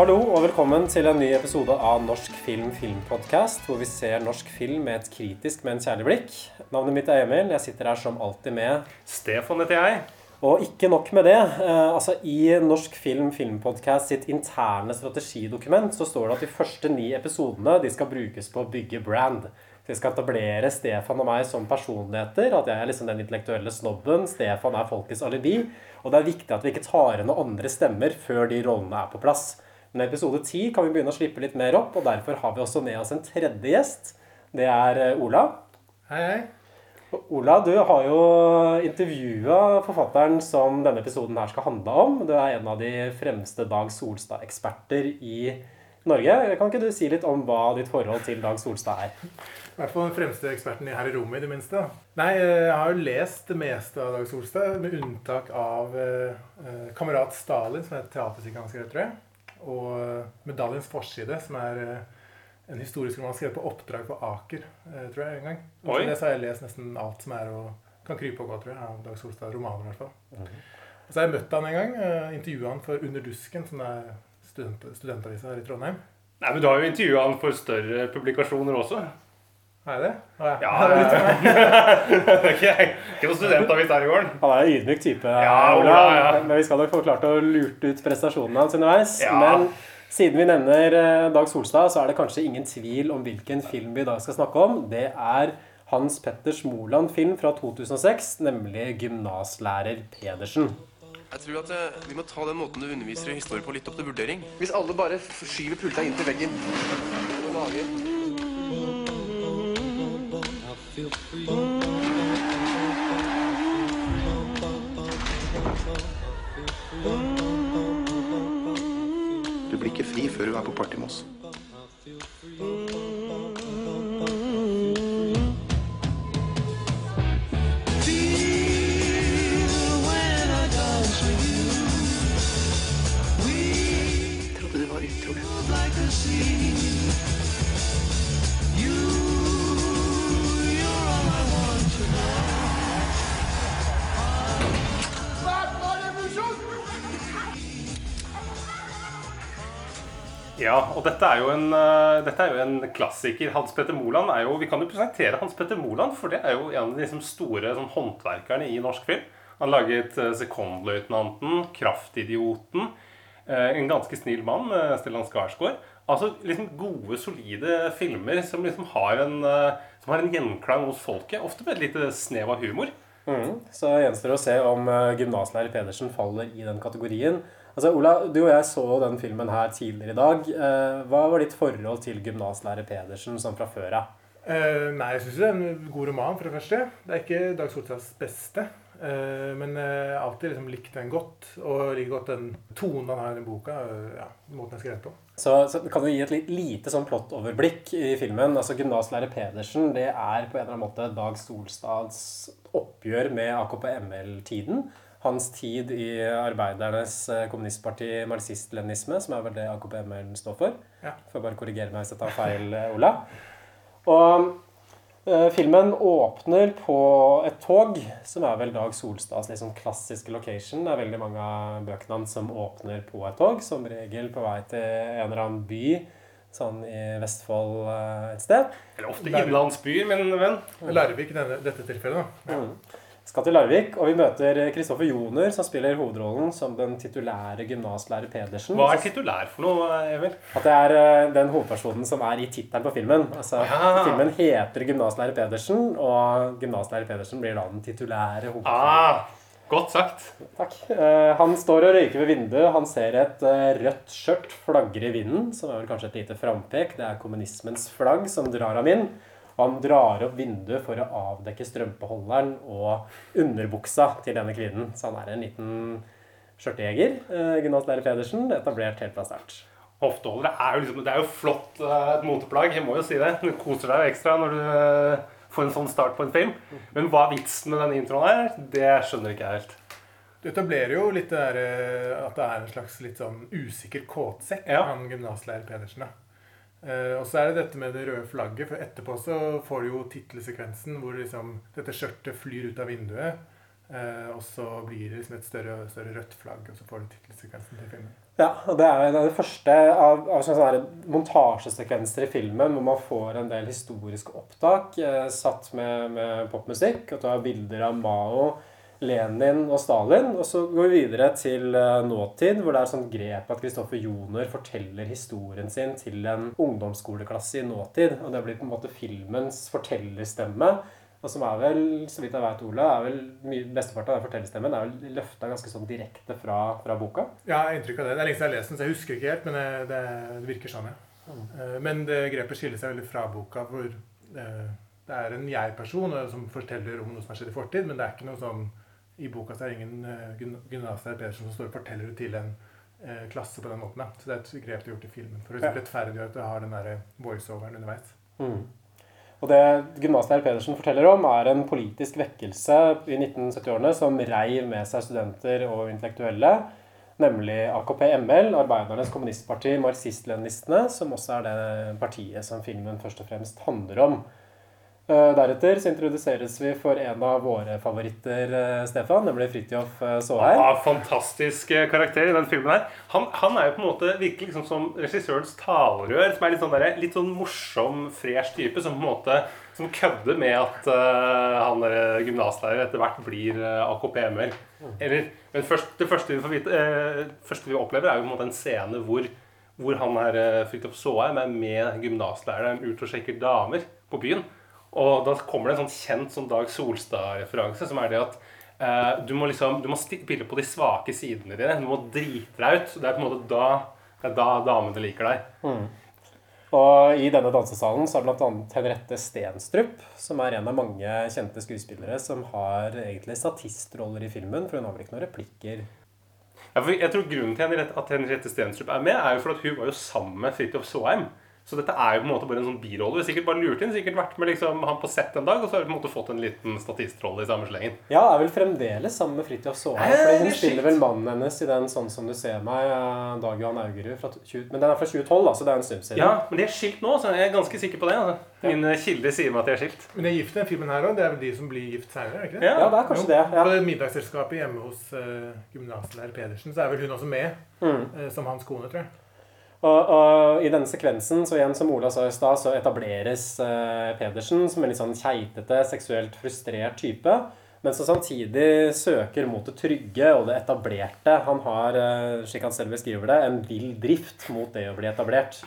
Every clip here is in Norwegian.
Hallo og velkommen til en ny episode av Norsk film filmpodkast, hvor vi ser norsk film med et kritisk, men kjærlig blikk. Navnet mitt er Emil. Jeg sitter her som alltid med Stefan heter jeg. Og ikke nok med det. Eh, altså I Norsk film filmpodkast sitt interne strategidokument så står det at de første ni episodene de skal brukes på å bygge brand. Så vi skal etablere Stefan og meg som personligheter. At jeg er liksom den intellektuelle snobben. Stefan er folkets alibi. Og det er viktig at vi ikke tar inn noen andre stemmer før de rollene er på plass. Men i episode ti kan vi begynne å slippe litt mer opp, og derfor har vi også med oss en tredje gjest. Det er eh, Ola. Hei, hei. Ola, du har jo intervjua forfatteren som denne episoden her skal handle om. Du er en av de fremste Dag Solstad-eksperter i Norge. Kan ikke du si litt om hva ditt forhold til Dag Solstad er? I hvert fall den fremste eksperten her i rommet, i det minste. Nei, jeg har jo lest det meste av Dag Solstad, med unntak av eh, eh, 'Kamerat Stalin', som er et han har tror jeg. Og eh, 'Medaljens forside', som er eh, en historisk roman skrevet på oppdrag på Aker, eh, tror jeg, en gang. Og Oi. så har jeg lest nesten alt som er og kan krype og gå, tror jeg, av Dag Solstad. Romaner, i hvert fall. Og så har jeg møtt han en gang. Intervjua han for Under dusken, som er student, studentavisa her i Trondheim. Nei, men Du har jo intervjua han for større publikasjoner også. Har jeg det? Ah, Ja, er er ikke, noe studentavis her i gården. Han er en ydmyk type, Ja, Ola. Ola, ja. Men vi skal nok få klart å lurt ut prestasjonene hans underveis. Ja. Men siden vi nevner eh, Dag Solstad, så er det kanskje ingen tvil om hvilken film vi i dag skal snakke om. Det er Hans Petters Moland-film fra 2006, nemlig 'Gymnaslærer Pedersen'. Jeg tror at eh, Vi må ta den måten du underviser i historie på, litt opp til vurdering. Hvis alle bare skyver pulta inntil veggen og lager fri før hun er på party med oss. Og dette er jo en, eh, dette er jo en klassiker. Hans Petter Moland er jo Vi kan jo presentere Hans Petter Moland, for det er jo en av de liksom, store sånn, håndverkerne i norsk film. Han laget uh, 'Sekondløytnanten', 'Kraftidioten', Uh, 'En ganske snill mann' uh, Stellan Skarsgård. Altså liksom gode, solide filmer som liksom har en, uh, som har en gjenklang hos folket. Ofte med et lite snev av humor. Mm. Så gjenstår det å se om uh, gymnaslærer Pedersen faller i den kategorien. Altså, Ola, du og jeg så den filmen her tidligere i dag. Eh, hva var ditt forhold til gymnaslærer Pedersen sånn fra før av? Uh, nei, jeg syns det er en god roman, for det første. Det er ikke Dag Solstads beste. Uh, men jeg har alltid liksom likt den godt, og liker godt den tonen han har i den boka. Uh, Ja, måten jeg skrev på. Så, så kan du gi et litt lite sånn plottoverblikk i filmen. Altså Gymnaslærer Pedersen det er på en eller annen måte Dag Solstads oppgjør med AKP-ML-tiden. Hans tid i Arbeidernes eh, kommunistparti marxist-leninisme, som er vel det AKP-ML står for. Ja. Får bare korrigere meg hvis jeg tar feil, eh, Ola. Og eh, filmen åpner på et tog, som er vel Dag Solstads liksom klassiske location. Det er veldig mange av bøkene hans som åpner på et tog, som regel på vei til en eller annen by, sånn i Vestfold et sted. Eller ofte innlandsbyer, min venn. Larvik i denne, dette tilfellet, da. Ja. Skal til Larvik, og vi møter Kristoffer Joner, som spiller hovedrollen som den titulære gymnaslærer Pedersen. Hva er titulær for noe, Emil? At det er eh, den hovedpersonen som er i tittelen på filmen. Altså, Ja. Filmen heter 'Gymnaslærer Pedersen', og gymnaslærer Pedersen blir da den titulære hovedpersonen. Ah, godt sagt. Takk. Eh, han står og røyker ved vinduet. Han ser et eh, rødt skjørt flagre i vinden, som er vel kanskje et lite frampek. Det er kommunismens flagg som drar ham inn. Han drar opp vinduet for å avdekke strømpeholderen og underbuksa til denne kvinnen. Så han er en liten skjørtejeger. Gunnar gymnaslærer Pedersen. Etablert helt fra start. hofteholdere er jo liksom Det er jo flott eh, et moteplagg, jeg må jo si det. Du koser deg jo ekstra når du eh, får en sånn start på en film. Men hva er vitsen med denne introen her? det skjønner ikke jeg helt. Du etablerer jo litt det der, eh, at det er en slags litt sånn usikker kåtsekk, Ja. han gymnaslærer Pedersen. da. Eh, og så er det dette med det røde flagget, for etterpå så får du jo tittelsekvensen hvor liksom dette skjørtet flyr ut av vinduet. Uh, og så blir det liksom et større, større rødt flagg, og så får du tittelsekvensen til filmen. Ja, og det er jo det første av, av sånne montasjesekvenser i filmen hvor man får en del historiske opptak eh, satt med, med popmusikk. Og du har bilder av Mao, Lenin og Stalin. Og så går vi videre til eh, nåtid, hvor det er sånn grep at Kristoffer Joner forteller historien sin til en ungdomsskoleklasse i nåtid. Og det blir på en måte filmens fortellerstemme. Og som er vel, så vidt jeg vet, Ole, er vel Besteparten av den fortellerstemmen er vel løfta ganske sånn direkte fra, fra boka. Ja, jeg har inntrykk av det. Det er lenge siden jeg har lest den, så jeg husker ikke helt, men det, det, det virker sånn, ja. Mm. Men det grepet skiller seg veldig fra boka, hvor eh, det er en jeg-person eh, som forteller om noe som har skjedd i fortid, men det er ikke noe sånn I boka så er det ingen uh, gymnaslærer Pedersen som står og forteller det til en uh, klasse på den måten. da. Så det er et grep de har gjort i filmen for å Ja. rettferdiggjøre at du har den der voiceoveren underveis. Mm. Og det gymnaslærer Pedersen forteller om, er en politisk vekkelse i 1970-årene som reiv med seg studenter og intellektuelle. Nemlig AKP-ML, Arbeidernes kommunistparti, marxist-leninistene, som også er det partiet som filmen først og fremst handler om. Eh, Deretter så introduseres vi for en av våre favoritter, eh, Stefan, nemlig Fridtjof eh, Saaheim. Ja, fantastisk karakter i den filmen her. Han, han er jo på en måte virkelig liksom som regissørens talerør. Som er litt sånn, der, litt sånn morsom, fresh type. Som på en måte som kødder med at uh, han der gymnaslærer etter hvert blir uh, AKP-ML. Men først, det første vi, vite, uh, første vi opplever, er jo på en måte en scene hvor, hvor han her, Fridtjof Saaheim er med gymnaslæreren ut og sjekker damer på byen. Og da kommer det en sånn kjent sånn Dag Solstad-referanse, som er det at eh, du må liksom, du må spille på de svake sidene dine. Du må drite deg ut. Det er på en måte da, det er da damene liker deg. Og i denne dansesalen så er bl.a. Henriette Stenstrup, som er en av mange kjente skuespillere som har egentlig statistroller i filmen, for hun har vel ikke noen replikker. Jeg tror Grunnen til at Henriette Stenstrup er med, er jo for at hun var jo sammen med Fridtjof Saaheim. Så dette er jo på en måte bare en sånn birolle. Vi har sikkert bare lurt inn, sikkert vært med liksom, han på sett en dag, og så har vi på en måte fått en liten statistrolle i samme slengen. Ja, er vel fremdeles sammen med Fridtjof Saaheim. For hun er spiller vel mannen hennes i den 'Sånn som du ser meg', eh, Dag Johan Augerud. Fra 20, men den er fra 2012, da, så det er en stund siden. Ja, men de er skilt nå, så jeg er ganske sikker på det. Altså. Mine kilder sier meg at de er skilt. Men de er gift i den filmen her òg. Det er vel de som blir gift seinere, er ikke det? Ja. Ja, det er kanskje det. Ja. På middagsselskapet hjemme hos uh, gymnaslærer Pedersen, så er vel hun også med Mm. uh, som hans kone, tror jeg. Og, og i denne sekvensen, så igjen som Ola sa i stad, så etableres eh, Pedersen som en litt sånn keitete, seksuelt frustrert type. Men som samtidig søker mot det trygge og det etablerte. Han har, eh, slik han selv beskriver det, en vill drift mot det å bli etablert.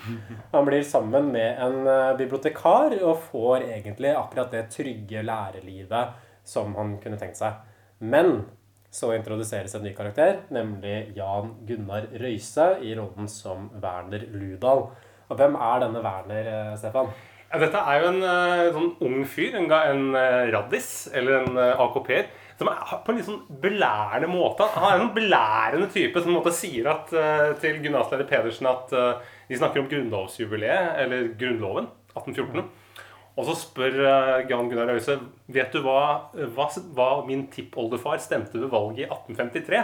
Han blir sammen med en eh, bibliotekar og får egentlig akkurat det trygge lærelivet som han kunne tenkt seg. Men så introduseres en ny karakter, nemlig Jan Gunnar Røise i rollen som Werner Ludal. Og hvem er denne Werner, eh, Stefan? Ja, dette er jo en eh, sånn ung fyr, en, en eh, raddis, eller en AKP-er, som er på en litt sånn belærende måte. Han er en sånn belærende type som måte sier at, til gymnasleder Pedersen at de snakker om grunnlovsjubileet, eller Grunnloven, 1814. Og så spør eh, Jan Gunnar Øyse, Vet du hva, hva, hva min tippoldefar stemte ved valget i 1853.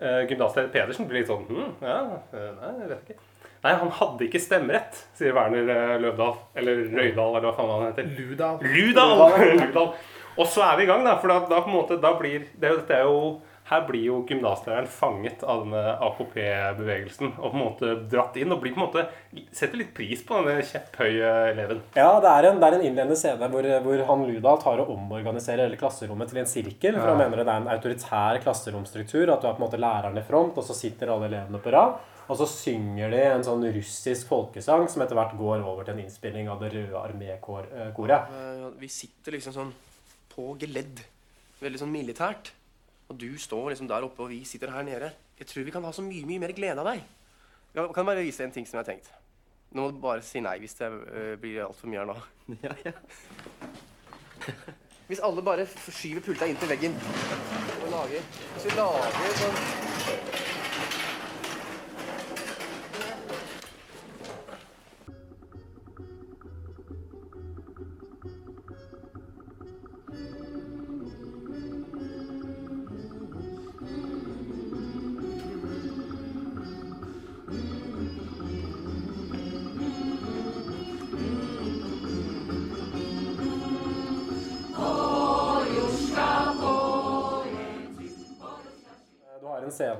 Uh, Gymnasleder Pedersen blir litt sånn hm, ja, eh, Nei, jeg vet ikke. Nei, han hadde ikke stemmerett, sier Werner eh, Løvdahl. Eller Røydal, eller hva faen han heter. Ludal. Ludal! Ludal. Og så er vi i gang, da. For da, da på en måte, da blir det, dette er jo, Her blir jo gymnaslæreren fanget av denne AKP-bevegelsen. Og på en måte dratt inn. Og blir på en måte setter litt pris på denne kjepphøye eleven. Ja, det er en, det er en innledende scene hvor, hvor han Ludal tar og omorganiserer hele klasserommet til en sirkel. For han mener det er en autoritær klasseromstruktur. At du har på en måte læreren i front, og så sitter alle elevene på rad. Og så synger de en sånn russisk folkesang som etter hvert går over til en innspilling av Det røde armékoret. Eh, Vi sitter liksom sånn på geledd. Veldig sånn militært. Og du står liksom der oppe, og vi sitter her nede. Jeg tror vi kan ha så mye mye mer glede av deg. Jeg kan bare vise deg en ting som jeg har tenkt. Nå må du bare si nei hvis det uh, blir altfor mye her nå. Ja, ja. Hvis alle bare skyver pulta inn til veggen og lager Hvis vi lager sånn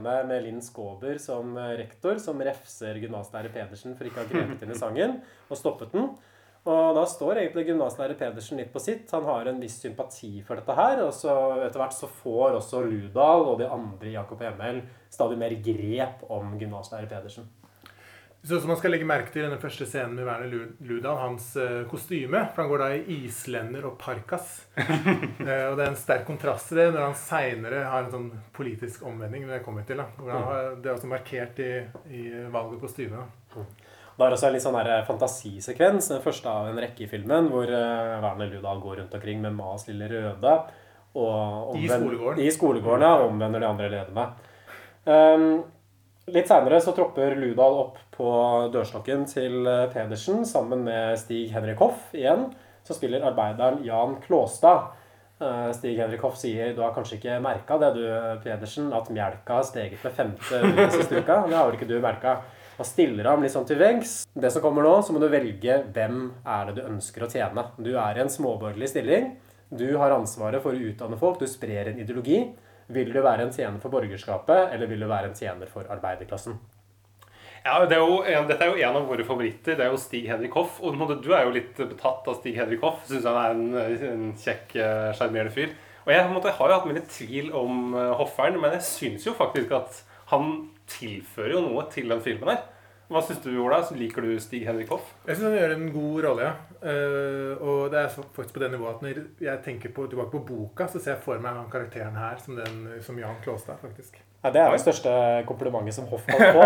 scene med Linn Skåber som eh, rektor, som refser gymnaslærer Pedersen for ikke å ha grepet inn i sangen og stoppet den. Og da står egentlig gymnaslærer Pedersen litt på sitt. Han har en viss sympati for dette her. Og så etter hvert så får også Ludal og de andre i AKP-ML stadig mer grep om gymnaslærer Pedersen. Så som man skal legge merke til i denne første scenen med Werner Ludan, hans eh, kostyme. For han går da i islender og parkas. Eh, og det er en sterk kontrast til det når han seinere har en sånn politisk omvending. Det kommer til da. Har, det er også markert i, i valget av kostyme. da. Det er også en litt sånn der fantasisekvens, den første av en rekke i filmen, hvor eh, Werner Ludan går rundt omkring med Mas lille røde. Og I skolegården. I skolegården, ja. Omvender de andre elevene. Um, litt seinere så tropper Ludal opp på dørstokken til eh, Pedersen sammen med Stig Henrik Hoff igjen, Så spiller arbeideren Jan Klåstad. Eh, Stig Henrik Hoff sier du har kanskje ikke merka det du, Pedersen, at melka har steget med femte øre siste uka. Det har vel ikke du merka. Og stiller ham litt sånn til veggs. Det som kommer nå, så må du velge hvem er det du ønsker å tjene. Du er i en småborgerlig stilling. Du har ansvaret for å utdanne folk. Du sprer en ideologi. Vil du være en tjener for borgerskapet, eller vil du være en tjener for arbeiderklassen? Ja, det er jo en, Dette er jo en av våre favoritter. Det er jo Stig Henrik Hoff. Og du er jo litt betatt av Stig Henrik Hoff. Syns han er en, en kjekk, eh, sjarmerende fyr. Og jeg på en måte, har jo hatt mine tvil om eh, Hofferen, men jeg syns jo faktisk at han tilfører jo noe til den filmen her. Hva syns du, Ola? Liker du Stig Henrik Hoff? Jeg syns han gjør en god rolle, ja. Eh, og det er faktisk på det nivået at når jeg tenker på, tilbake på boka, så ser jeg for meg han karakteren her som, den, som Jan Klåstad, faktisk. Ja, det er det største komplimentet som Hoff kan få.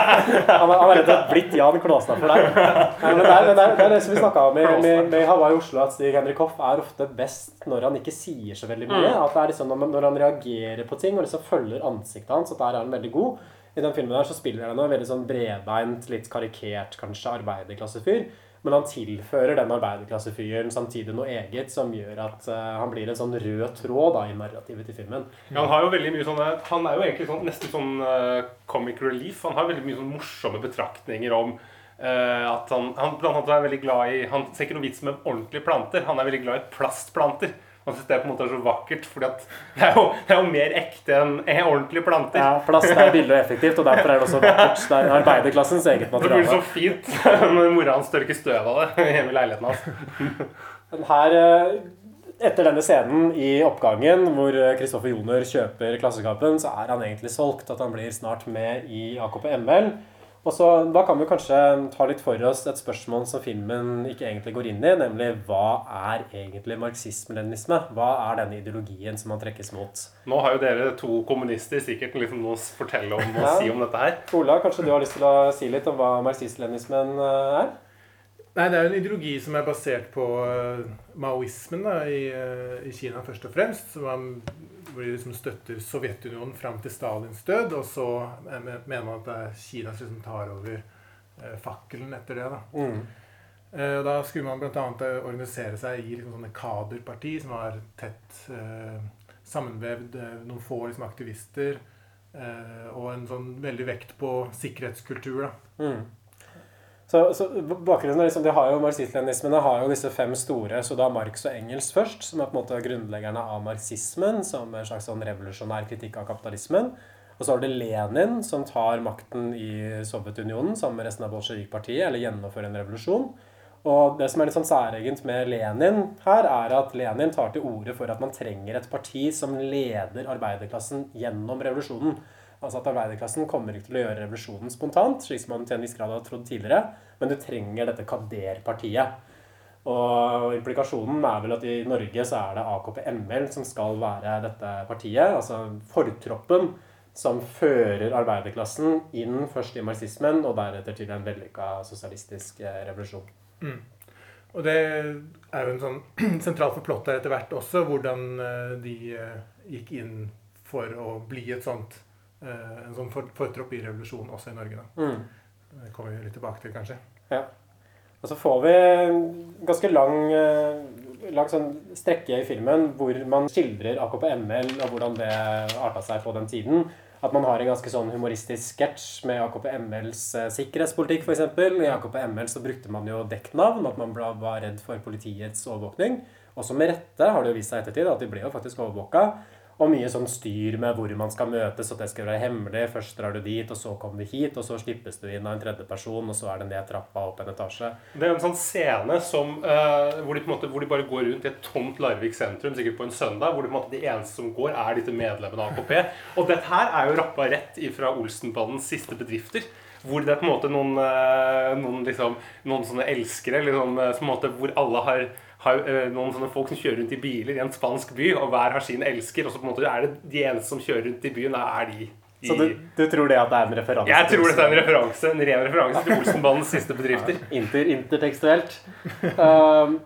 Han er rett og slett blitt Jan Klåstad for deg. Men det, er, det, er, det er det som vi snakka om i, med, med Hawaii Oslo, at Stig Henrik Hoff er ofte best når han ikke sier så veldig mye. At det er liksom når, han reagerer på ting og liksom følger ansiktet hans, at der er han veldig god. I den filmen der så spiller han en veldig sånn bredbeint, litt karikert kanskje arbeiderklassefyr. Men han tilfører den arbeiderklassefyren samtidig noe eget som gjør at uh, han blir en sånn rød tråd da, i narrativet til filmen. Ja, han har jo veldig mye sånne Han er jo egentlig sånn, nesten sånn uh, comic relief. Han har veldig mye sånn morsomme betraktninger om uh, at han, han blant annet er veldig glad i Han ser ikke noe vits med ordentlige planter. Han er veldig glad i plastplanter. Han synes det på en måte er så vakkert, fordi det er det er jo mer ekte enn en ordentlige planter. Ja, plast er billig og effektivt, og derfor er det også vakkert. Det er arbeiderklassens eget materiale. Det blir så fint når mora hans tørker støv av det hjemme i leiligheten hans. Men her, eh, etter denne scenen i oppgangen hvor Kristoffer Joner kjøper Klassekampen, så er han egentlig solgt. At han blir snart med i AKP ML. Og så, Da kan vi kanskje ta litt for oss et spørsmål som filmen ikke egentlig går inn i, nemlig hva er egentlig marxisme-leninisme? Hva er denne ideologien som man trekkes mot? Nå har jo dere to kommunister sikkert liksom noe å fortelle om og Ja. si om dette her. Ola, kanskje du har lyst til å si litt om hva marxist-leninismen eh, er? Nei, det er jo en ideologi som er basert på eh, maoismen da, i, eh, i Kina først og fremst. Som man, hvor de liksom støtter Sovjetunionen fram til Stalins død. Og så eh, mener man at det er Kina som liksom tar over eh, fakkelen etter det. da. Mm. Eh, Da skulle man bl.a. organisere seg i liksom sånne kaderparti som var tett eh, sammenvevd, eh, noen få liksom, aktivister, eh, og en sånn veldig vekt på sikkerhetskultur. da. Mm. Så, så bakgrunnen er liksom, de har jo Marxist-leninismene har jo disse fem store, så da Marx og Engels først, som er på en måte grunnleggerne av marxismen, som en slags sånn revolusjonær kritikk av kapitalismen. Og så har du Lenin, som tar makten i Sovjetunionen sammen med resten av bolsjevikpartiet, eller gjennomfører en revolusjon. Og det som er litt sånn særegent med Lenin her, er at Lenin tar til orde for at man trenger et parti som leder arbeiderklassen gjennom revolusjonen. Altså at arbeiderklassen kommer ikke til å gjøre revolusjonen spontant, slik som man til en viss grad har trodd tidligere, men du trenger dette Kader-partiet. Og implikasjonen er vel at i Norge så er det AKP-ML som skal være dette partiet, altså fortroppen som fører arbeiderklassen inn først i marxismen, og deretter til en vellykka sosialistisk revolusjon. revolusjon. Og det er jo en sånn sentral forplott der etter hvert også, hvordan eh, de eh, gikk inn for å bli et sånt eh, en sånn fortropp i revolusjonen også i Norge. da. Mm. Det kommer vi litt tilbake til, kanskje. Og så får vi en ganske lang, eh, lang sånn strekke i filmen hvor man skildrer AKP-ML og hvordan det arta seg på den tiden. At man har en ganske sånn humoristisk sketsj med AKP-MLs eh, sikkerhetspolitikk, f.eks. I AKP-ML så brukte man jo dekknavn, at man var redd for politiets overvåkning. Også med rette har det jo vist seg i ettertid at de ble jo faktisk overvåka. Og mye sånn styr med hvor man skal møtes, at det skal være hemmelig. Først drar du dit, og så kommer du hit, og så slippes du inn av en tredje person, og så er det ned trappa opp en etasje. Det er en sånn scene som, uh, hvor, de måte, hvor de bare går rundt i et tomt Larvik sentrum, sikkert på en søndag, hvor de, en måte, de eneste som går, er disse medlemmene av AKP. Og dette her er jo rappa rett ifra Olsenbandens siste bedrifter. Hvor det er på en måte noen, eh, noen, liksom, noen sånne elskere liksom, måte, hvor alle har, har eh, noen sånne folk som kjører rundt i biler i en spansk by, og hver har sin elsker. Og så på en måte er det de eneste som kjører rundt i byen, er de i Så du, du tror det at det er en referanse? Jeg tror det er en referanse, en ren referanse til Olsenbanens siste bedrifter. Inter, intertekstuelt. Um,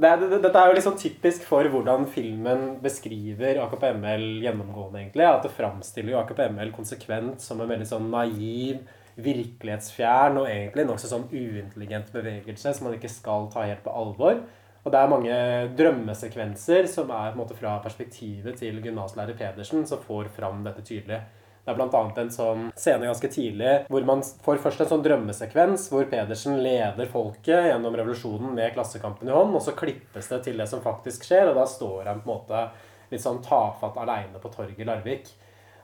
det, er- det, dette er jo liksom typisk for hvordan filmen beskriver AKP-ML gjennomgående, egentlig. At det framstiller jo AKP-ML konsekvent som en veldig sånn naiv, virkelighetsfjern og egentlig nokså sånn uintelligent bevegelse som man ikke skal ta helt på alvor. Og det er mange drømmesekvenser som er på en måte fra perspektivet til gymnaslærer Pedersen, som får fram dette tydelig. Det er bl.a. en sånn scene ganske tidlig hvor man får først en sånn drømmesekvens hvor Pedersen leder folket gjennom revolusjonen med Klassekampen i hånd, og så klippes det til det som faktisk skjer, og da står han på en måte litt sånn tafatt aleine på torget i Larvik.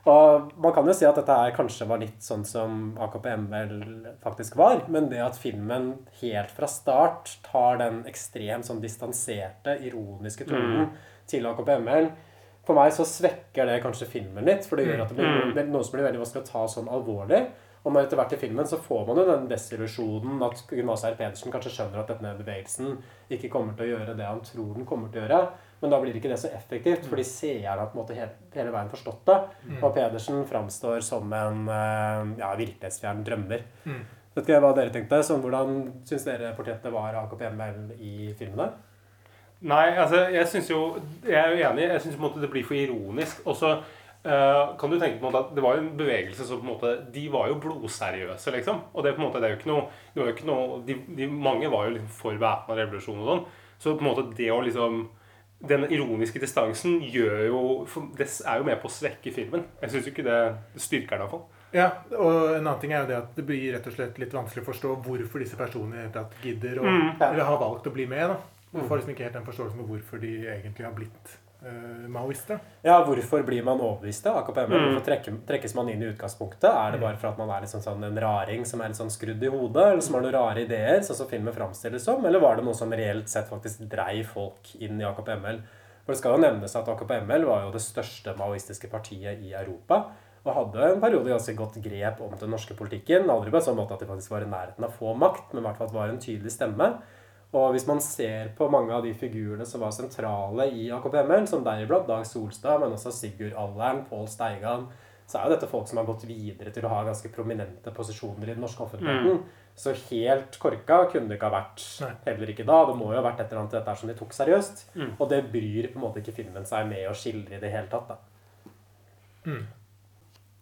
Og man kan jo si at dette her kanskje var litt sånn som AKP-ML faktisk var, men det at filmen helt fra start tar den ekstremt sånn distanserte, ironiske tonen til AKP-ML, for meg så svekker det kanskje filmen litt, for det gjør at det blir er noe som blir veldig vanskelig å ta sånn alvorlig. Og når etter hvert i filmen så får man jo den desillusjonen at gymnaslærer Pedersen kanskje skjønner at denne bevegelsen ikke kommer til å gjøre det han tror den kommer til å gjøre. Men da blir ikke det så effektivt, fordi seerne har på en måte hele, hele veien forstått det. Og Pedersen framstår som en eh, ja, virkelighetsfjern drømmer. Vet ikke hva dere tenkte. Sånn, hvordan syns dere portrettet var av AKP-ML i filmene? Nei, altså, jeg syns jo Jeg er jo enig. Jeg syns det blir for ironisk. Og så eh, kan du tenke på en måte at det var jo en bevegelse som på en måte De var jo blodseriøse, liksom. Og det, på en måte, det er jo ikke noe, det var jo ikke noe de, de, Mange var jo liksom for væpna revolusjon og sånn. Så på en måte det å liksom Den ironiske distansen gjør jo Det er jo med på å svekke filmen. Jeg syns ikke det styrker den, iallfall. Ja, og en annen ting er jo det at det blir rett og slett litt vanskelig å forstå hvorfor disse personene i det hele tatt gidder å, eller har valgt å bli med. da. Man får liksom ikke helt den forståelsen for hvorfor de egentlig har blitt uh, maoister. Ja, hvorfor blir man overbevist av AKP-ML? Hvorfor trekker, trekkes man inn i utgangspunktet? Er det bare for at man er liksom sånn en raring som er litt sånn skrudd i hodet, eller som har noen rare ideer, sånn som filmen framstilles som? Eller var det noe som reelt sett faktisk dreiv folk inn i AKP-ML? For det skal jo nevnes at AKP-ML var jo det største maoistiske partiet i Europa. Og hadde en periode ganske godt grep om den norske politikken. Aldri på en sånn måte at de faktisk var i nærheten av å få makt, men i hvert fall at det var en tydelig stemme. Og hvis man ser på mange av de figurene som var sentrale i AKP-en, som deriblant Dag Solstad, men også Sigurd Allern, Pål Steigan, så er jo dette folk som har gått videre til å ha ganske prominente posisjoner i den norske offentligheten. Så helt korka kunne det ikke ha vært Nei. heller ikke da. Det må jo ha vært et eller annet dette som de tok seriøst. Og det bryr på en måte ikke filmen seg med å skildre i det hele tatt. da.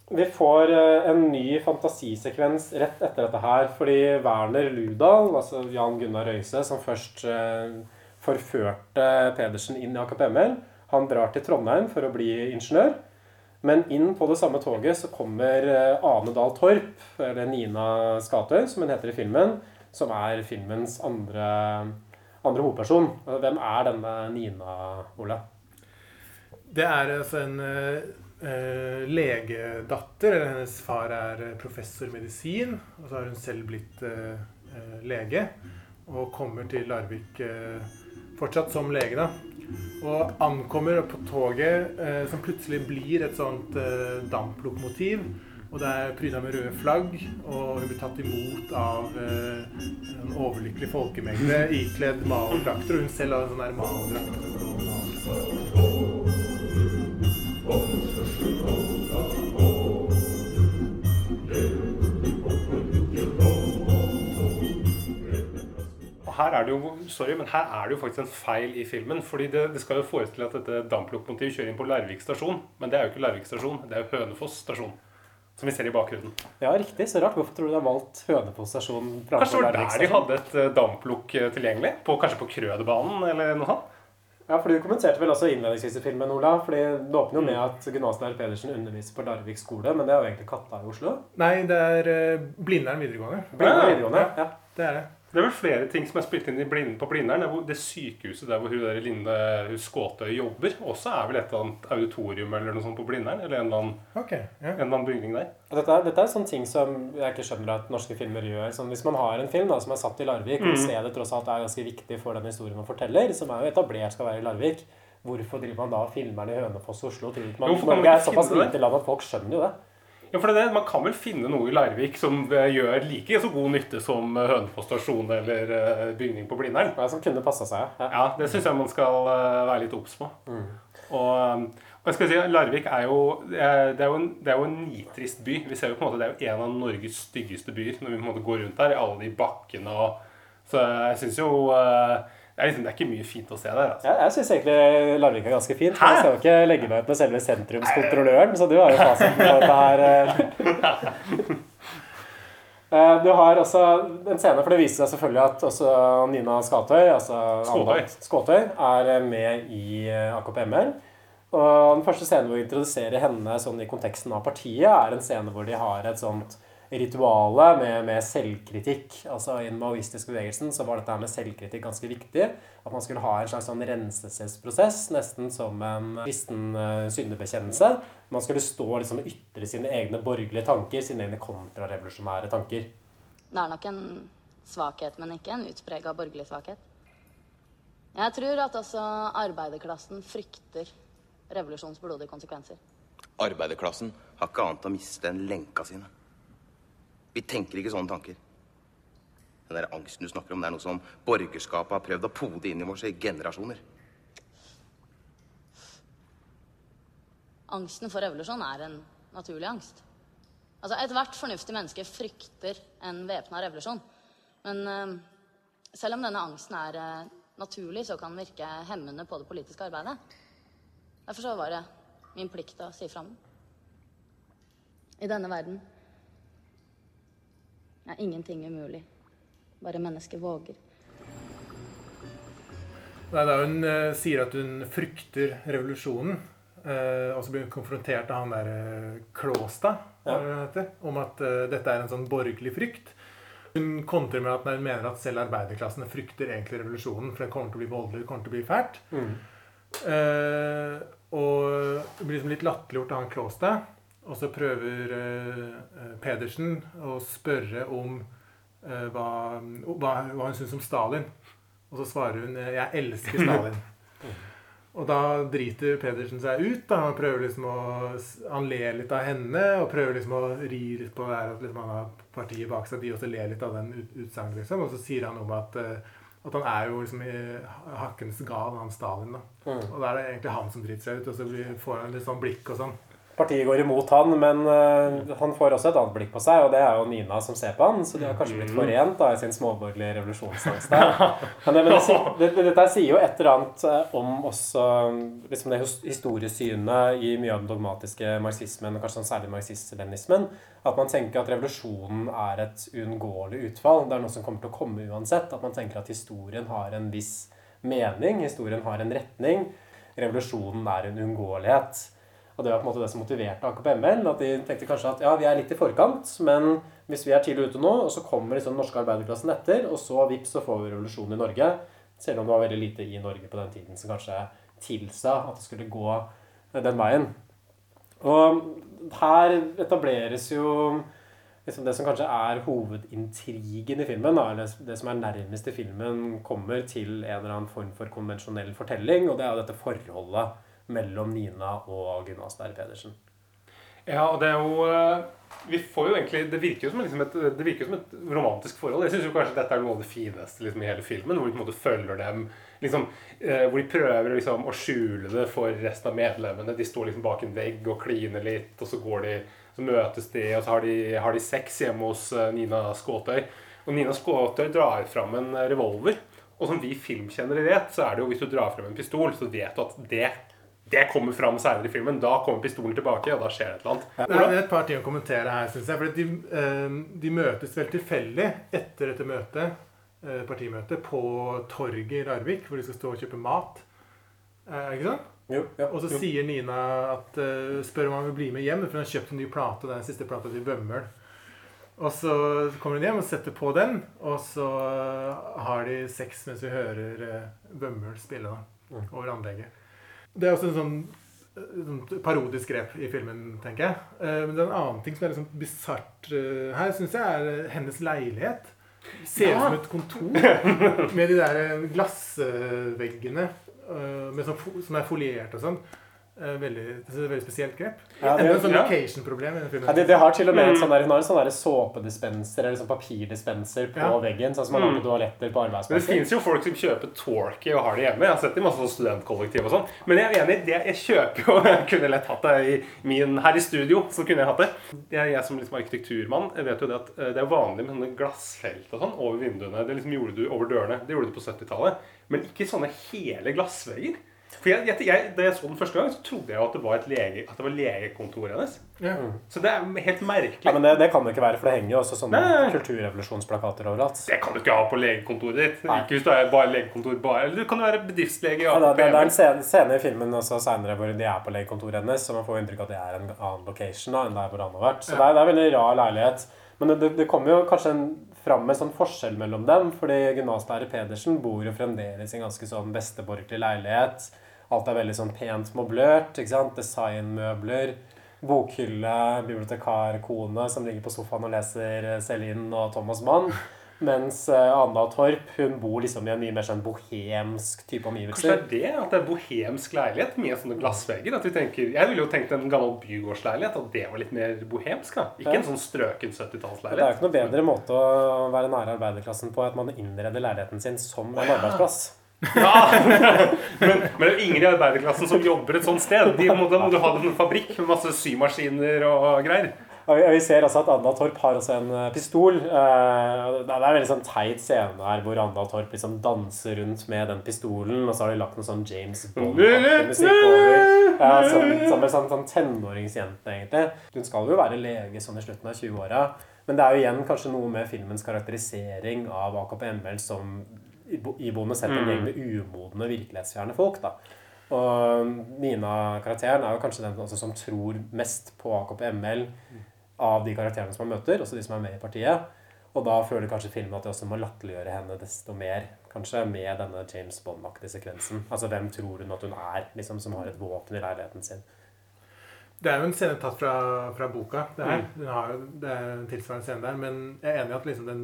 Vi får eh, en ny fantasisekvens rett etter dette her, fordi Werner Ludal, altså Jan Gunnar Røise, som først eh, forførte Pedersen inn i AKP-ML, han drar til Trondheim for å bli ingeniør. Men inn på det samme toget så kommer eh, Ane Dahl Torp, eller Nina Skatøy, som hun heter i filmen, som er filmens andre, andre hovedperson. Hvem er denne Nina, Ole? Det er altså en eh, legedatter. eller Hennes far er eh, professor i medisin. Og så har hun selv blitt eh, eh, lege. Og kommer til Larvik eh, fortsatt som lege, da. Og ankommer på toget, som plutselig blir et sånt damplokomotiv. Og det er pryda med røde flagg, og hun blir tatt imot av en overlykkelig folkemengde ikledd Mao-drakter. Og hun selv har en sånn der Mao-drakt. Og her er det jo sorry, men her er det jo faktisk en feil i filmen. fordi det, det skal jo forestille at dette damplokomotivet kjører inn på Larvik stasjon. Men det er jo ikke Larvik stasjon, det er jo Hønefoss stasjon. Som vi ser i bakgrunnen. Ja, riktig. Så rart. Hvorfor tror du de har valgt Hønefoss stasjon Kanskje det var der de hadde et damplokk eh, tilgjengelig? På, kanskje på Krødebanen eller noe sånt? Ja, for Du kommenterte vel også innledningsvis i filmen, Ola. fordi Det åpner jo med at Gunnar Pedersen underviser på Larvik skole, men det er jo egentlig Katta i Oslo. Nei, det er uh, Blindern videregående. Ja. Ja. Det er det. Det er vel flere ting som er spilt inn i blind, på Blindern. Det, det sykehuset der hvor hun der Linde Skåtøy jobber, også er vel et eller annet auditorium eller noe sånt på Blindern? Eller en eller annen, okay, ja. en eller annen bygning der. Og Dette er, dette er sånne ting som jeg ikke skjønner at norske filmer gjør. Sånn, hvis man har en film da, som er satt i Larvik, og stedet tross alt er ganske viktig for den historien man forteller, som er jo etablert skal være i Larvik, hvorfor driver man da og filmer den i Hønefoss og Oslo? Tror ikke man, Norge er såpass det? lite land at folk skjønner jo det. Ja, for det, er det, Man kan vel finne noe i Larvik som eh, gjør like så god nytte som eh, Hønefoss stasjon eller eh, bygning på Blindern. Ja, som kunne passa seg. Ja. Ja, det syns jeg man skal være litt obs på. Og, um, og jeg skal si, Larvik er jo, det er jo, en, det er jo en nitrist by. Vi ser jo på en måte, Det er jo en av Norges styggeste byer når vi på en måte går rundt der. i alle de bakkene og Så jeg syns jo det, er liksom, det er ikke mye fint å se der. altså. Jeg, jeg syns egentlig Larvik er ganske fint. Men jeg skal jo ikke legge meg ut med selve sentrumskontrolløren, så du har jo fasiten på dette her. eh. Eh, Du har også en scene, for det viser seg selvfølgelig at også Nina Skatøy, altså Skåtøy. Skåtøy er eh, med i AKP-ML. Og den første scenen hvor vi introduserer henne sånn i konteksten av partiet, er en scene hvor de har et sånt rituale med, med selvkritikk. Altså I den maoistiske bevegelsen så var dette her med selvkritikk ganske viktig. At man skulle ha en slags sånn renselsesprosess, nesten som en kristen uh, syndebekjennelse. Man skulle stå og liksom ytre sine egne borgerlige tanker, sine egne kontrarevolusjonære tanker. Det er nok en svakhet, men ikke en utprega borgerlig svakhet. Jeg tror at også arbeiderklassen frykter revolusjonens blodige konsekvenser. Arbeiderklassen har ikke annet å miste enn lenka sine. Vi tenker ikke sånne tanker. Den der angsten du snakker om, det er noe som borgerskapet har prøvd å pode inn i oss i generasjoner. Angsten for revolusjon er en naturlig angst. Altså, Ethvert fornuftig menneske frykter en væpna revolusjon. Men eh, selv om denne angsten er eh, naturlig, så kan den virke hemmende på det politiske arbeidet. Derfor så var det min plikt å si fra om den. I denne verden er ingenting umulig. Bare mennesket våger. Nei, da hun eh, sier at hun frykter revolusjonen, eh, og så blir hun konfrontert av han der eh, Klåstad det heter, om at eh, dette er en sånn borgerlig frykt. Hun kontrer med at nei, hun mener at selv arbeiderklassen frykter egentlig revolusjonen, for det kommer til å bli voldelig, det kommer til å bli fælt. Eh, og det blir liksom litt latterliggjort av han Klåstad. Og så prøver eh, eh, Pedersen å spørre om eh, hva, hva, hva hun syns om Stalin. Og så svarer hun 'Jeg elsker Stalin'. og da driter Pedersen seg ut. da, Han prøver liksom å, han ler litt av henne og prøver liksom å ri litt på at liksom han har partiet bak seg. De også ler litt av den ut, utsagnet. Liksom. Og så sier han om at, at han er jo liksom hakkens gal, han Stalin. da. Og da er det egentlig han som driter seg ut, og så får han litt sånn blikk og sånn. Partiet går imot han, men uh, han får også et annet blikk på seg, og det er jo Nina som ser på han, så de har kanskje blitt forent da, i sin småborgerlige revolusjonsangst. Men, det, men det, det, det, dette sier jo et eller annet eh, om også liksom det historiesynet i mye av den dogmatiske marxismen, kanskje sånn særlig marxist-leninismen, at man tenker at revolusjonen er et uunngåelig utfall. Det er noe som kommer til å komme uansett. At man tenker at historien har en viss mening, historien har en retning. Revolusjonen er en uunngåelighet. Og det var på en måte det som motiverte AKP-ML. At de tenkte kanskje at ja, vi er litt i forkant, men hvis vi er tidlig ute nå, og så kommer liksom den norske arbeiderklassen etter, og så vips, så får vi revolusjon i Norge. Selv om det var veldig lite i Norge på den tiden som kanskje tilsa at det skulle gå den veien. Og her etableres jo liksom det som kanskje er hovedintrigen i filmen, da, det som er nærmest i filmen, kommer til en eller annen form for konvensjonell fortelling, og det er jo dette forholdet mellom Nina og Gunnar Sterre Pedersen. Ja, og det er jo eh, Vi får jo egentlig Det virker jo som, liksom et, det virker som et romantisk forhold. Jeg syns kanskje dette er noe av det fineste liksom, i hele filmen. Hvor de på en måte følger dem liksom, eh, Hvor de prøver liksom, å skjule det for resten av medlemmene. De står liksom bak en vegg og kliner litt, og så går de så møtes de, og så har de, har de sex hjemme hos eh, Nina Skåtøy. Og Nina Skåtøy drar fram en revolver. Og som vi filmkjennere vet, så er det jo hvis du drar frem en pistol, så vet du at det, det kommer fram seinere i filmen. Da kommer pistolen tilbake, og da skjer det et eller annet. Det er et par ting å kommentere her, syns jeg. For de, eh, de møtes vel tilfeldig etter dette møtet, eh, partimøtet, på torget i Larvik, hvor de skal stå og kjøpe mat. Eh, ikke sant? Jo, ja. Og så sier Nina at spør om han vil bli med hjem, for hun har kjøpt en ny plate. Det er den siste plata til Bømmel. Og så kommer hun hjem og setter på den, og så har de sex mens vi hører uh, Bømmøl spille da, over anlegget. Det er også en sånn, eh, sånn parodisk grep i filmen, tenker jeg. Eh, men det er en annen ting som er litt sånn bisart eh, her, syns jeg, er hennes leilighet. Ser ut som et kontor med de der glassveggene med sånn, som er foliert og sånn. Eh, Veldig, det et veldig spesielt grep. Ja, det- Enda en sånn location-problem i den filmen. Ja, det, det har til og med en sånn der, Hun har en sånn såpedispenser eller sånn papirdispenser på Ja. veggen, sånn som man har på toaletter på Men det arbeidsplasser. fins jo folk som kjøper Torky og har det hjemme. Jeg har sett det i masse sånn studentkollektiv og sånn. Men jeg er enig, det, jeg kjøper jo Jeg kunne lett hatt det i min Her i studio så kunne jeg hatt det. Jeg, jeg som liksom arkitekturmann jeg vet jo det at eh, det er vanlig med sånne glassfelt og sånn over vinduene. Det liksom gjorde du over dørene. Det gjorde du på 70-tallet. Men ikke sånne hele glassvegger. For jeg, jeg, jeg, Da jeg så den første gang, så trodde jeg jo at det var, et lege, at det var legekontoret hennes. Ja. Så det er helt merkelig. Ja, men det, det kan det ikke være, for det henger jo også sånne Nei. kulturrevolusjonsplakater overalt. Det kan du ikke ha på legekontoret ditt. Nei. Ikke hvis du er bare legekontor bare. Eller du kan jo være bedriftslege. Ja, det, det, det er en scene, scene i filmen også senere hvor de er på legekontoret hennes, så man får inntrykk av at det er en annen location da, enn der hvor han har vært. Så det, er, det er en veldig rar leilighet. Men det, det, det kommer jo kanskje en, fram med sånn forskjell mellom dem, fordi gymnaslærer Pedersen bor jo fremdeles i en ganske sånn besteborgerlig leilighet. Alt er veldig sånn pent møblert. ikke sant? Designmøbler. Bokhylle, bibliotekar, kone som ligger på sofaen og leser eh, Celine og Thomas Mann. Mens eh, Anna Torp hun bor liksom i en mye mer sånn bohemsk type Kanskje omgivelser. det er det? At det er bohemsk leilighet med sånne glassvegger? At vi tenker, Jeg ville jo tenkt en gammel bygårdsleilighet, at det var litt mer bohemsk. da. Ikke Ja. en sånn strøken Det er jo ikke noe bedre måte å være nære arbeiderklassen på at man innreder leiligheten sin som en arbeidsplass. Ja. men, men ingen i arbeiderklassen som jobber et sånt sted. De må, da må du ha en fabrikk med masse symaskiner og greier. Og vi- ser også at Anna Torp har også en eh, pistol. Eh, Det er en veldig sånn teit scene her hvor Anna Torp liksom danser rundt med den pistolen, og så har de lagt noe sånn James Bond-musikk over. Ja, som, som en sånn, sånn tenåringsjente, egentlig. Hun skal jo være lege sånn i slutten av 20-åra. Men det er jo igjen kanskje noe med filmens karakterisering av AKP-ML som iboende sett en gjeng med umodne, virkelighetsfjerne folk. da. Og Nina-karakteren er jo kanskje den altså, som tror mest på AKP-ML av de karakterene som man møter, også de som er med i partiet. Og da føler kanskje filmen at de også må latterliggjøre henne desto mer, kanskje, med denne James Bond-aktige sekvensen. Altså, hvem tror hun at hun er, liksom, som har et våpen i leiligheten sin? Det er jo en scene tatt fra, fra boka. Det, her. Den har, jo- det er en tilsvarende scene der. Men jeg er enig i at liksom den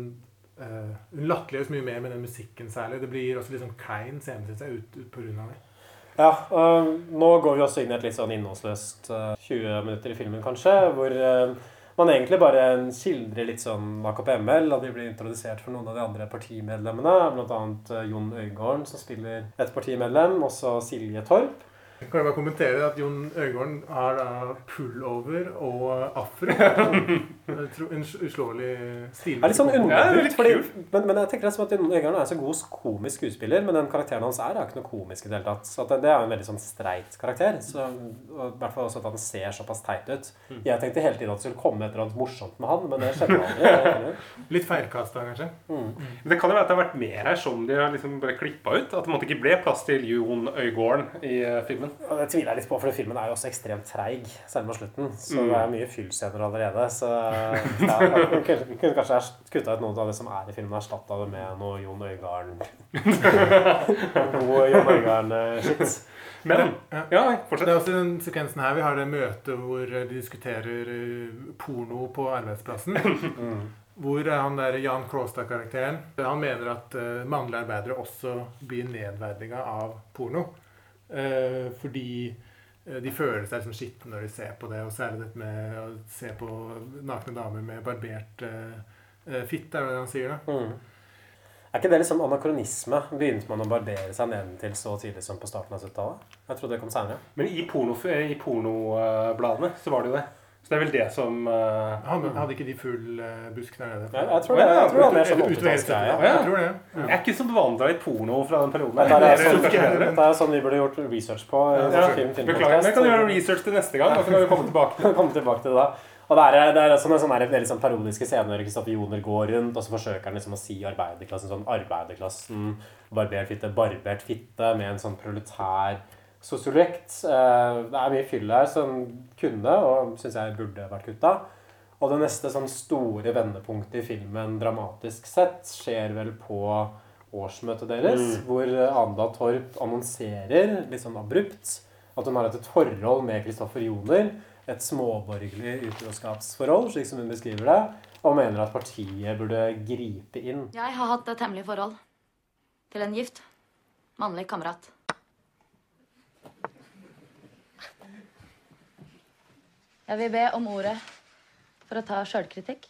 eh, Hun latterliggjøres mye mer med den musikken særlig. Det blir også litt sånn klein scene, syns jeg, ut, ut på grunn av det. Ja, Uh, nå går vi også inn i et litt sånn innholdsløst uh, 20 minutter i filmen, kanskje, hvor eh, man egentlig bare skildrer litt sånn AKP-ML, og de blir introdusert for noen av de andre partimedlemmene, eh, Jon Øygården, som spiller et partimedlem, også Silje Torp. Kan jeg bare kommentere at Jon Øygården har da pullover og afro. En uslåelig stil. Det er litt sånn Ja, er litt fordi, men, men jeg tenker det er som at Øygarden er så god komisk skuespiller, men den karakteren hans er, er ikke noe komisk i det hele tatt. Så det, det er en veldig sånn streit karakter, så, og i hvert fall også at han ser såpass teit ut. Jeg tenkte hele tiden at det skulle komme et eller annet morsomt med han, men det skjedde aldri. Litt feilkasta, kanskje. Men det kan jo være at det har vært mer her som de har liksom bare klippa ut. At det måtte ikke ble plass til Jon Øygården i eh, filmen. Og det tviler jeg litt på, for filmen er jo også ekstremt treig, særlig mot slutten. Så det er mye fyllscener allerede. Så ja, jeg kunne, kunne kanskje kutta ut noe av det som er i filmen, og erstatta det med noe Jon Øigarden God Jon Øigarden-shit. Men ja, Det fortsett. er også den sekvensen her vi har det møtet hvor de diskuterer eh, porno på arbeidsplassen. Hvor er han der Jan Krogstad-karakteren Han mener at eh, mannlige arbeidere også blir nedverdiga av porno. Eh, fordi eh, de føler seg som skitne når de ser på det. Og særlig dette med å se på nakne damer med barbert uh, fitte, er det han sier. da. Mm. Er ikke det liksom anakronisme? Begynte man å barbere seg nedentil så tidlig som på starten av 70-tallet? Jeg trodde det kom senere. Men i, porno, i pornobladene så var det jo det. Så det er vel det som eh, Han, hadde ikke de full uh, busk der nede? Jeg, jeg tror det, jeg tror det var mer 80-tallsgreie. Jeg tror det. Jeg er ikke så bevandra i porno fra den perioden. Det er, sånn, er sånn vi burde gjort research på. Beklager, men jeg kan gjøre research til neste gang. Og så kan vi komme tilbake. komme tilbake til det da. Og det er, det er sånne, sånne her veldig sånn parodiske scener hvor Kristoffer Joner går rundt, og så forsøker han liksom å si arbeiderklassen sånn arbeiderklassen, barbert fitte, barbert fitte, med en sånn proletær sosiolekt. Eh, Det er mye fyll her som kunne, og syns jeg burde vært kutta. Og det neste sånn store vendepunktet i filmen dramatisk sett skjer vel på årsmøtet deres, hvor Anda Torp annonserer litt sånn abrupt at hun har hatt et forhold med Kristoffer Joner. Et småborgerlig utroskapsforhold, slik som hun beskriver det. Og mener at partiet burde gripe inn. Jeg har hatt et hemmelig forhold til en gift mannlig kamerat. Jeg vil be om ordet for å ta sjølkritikk.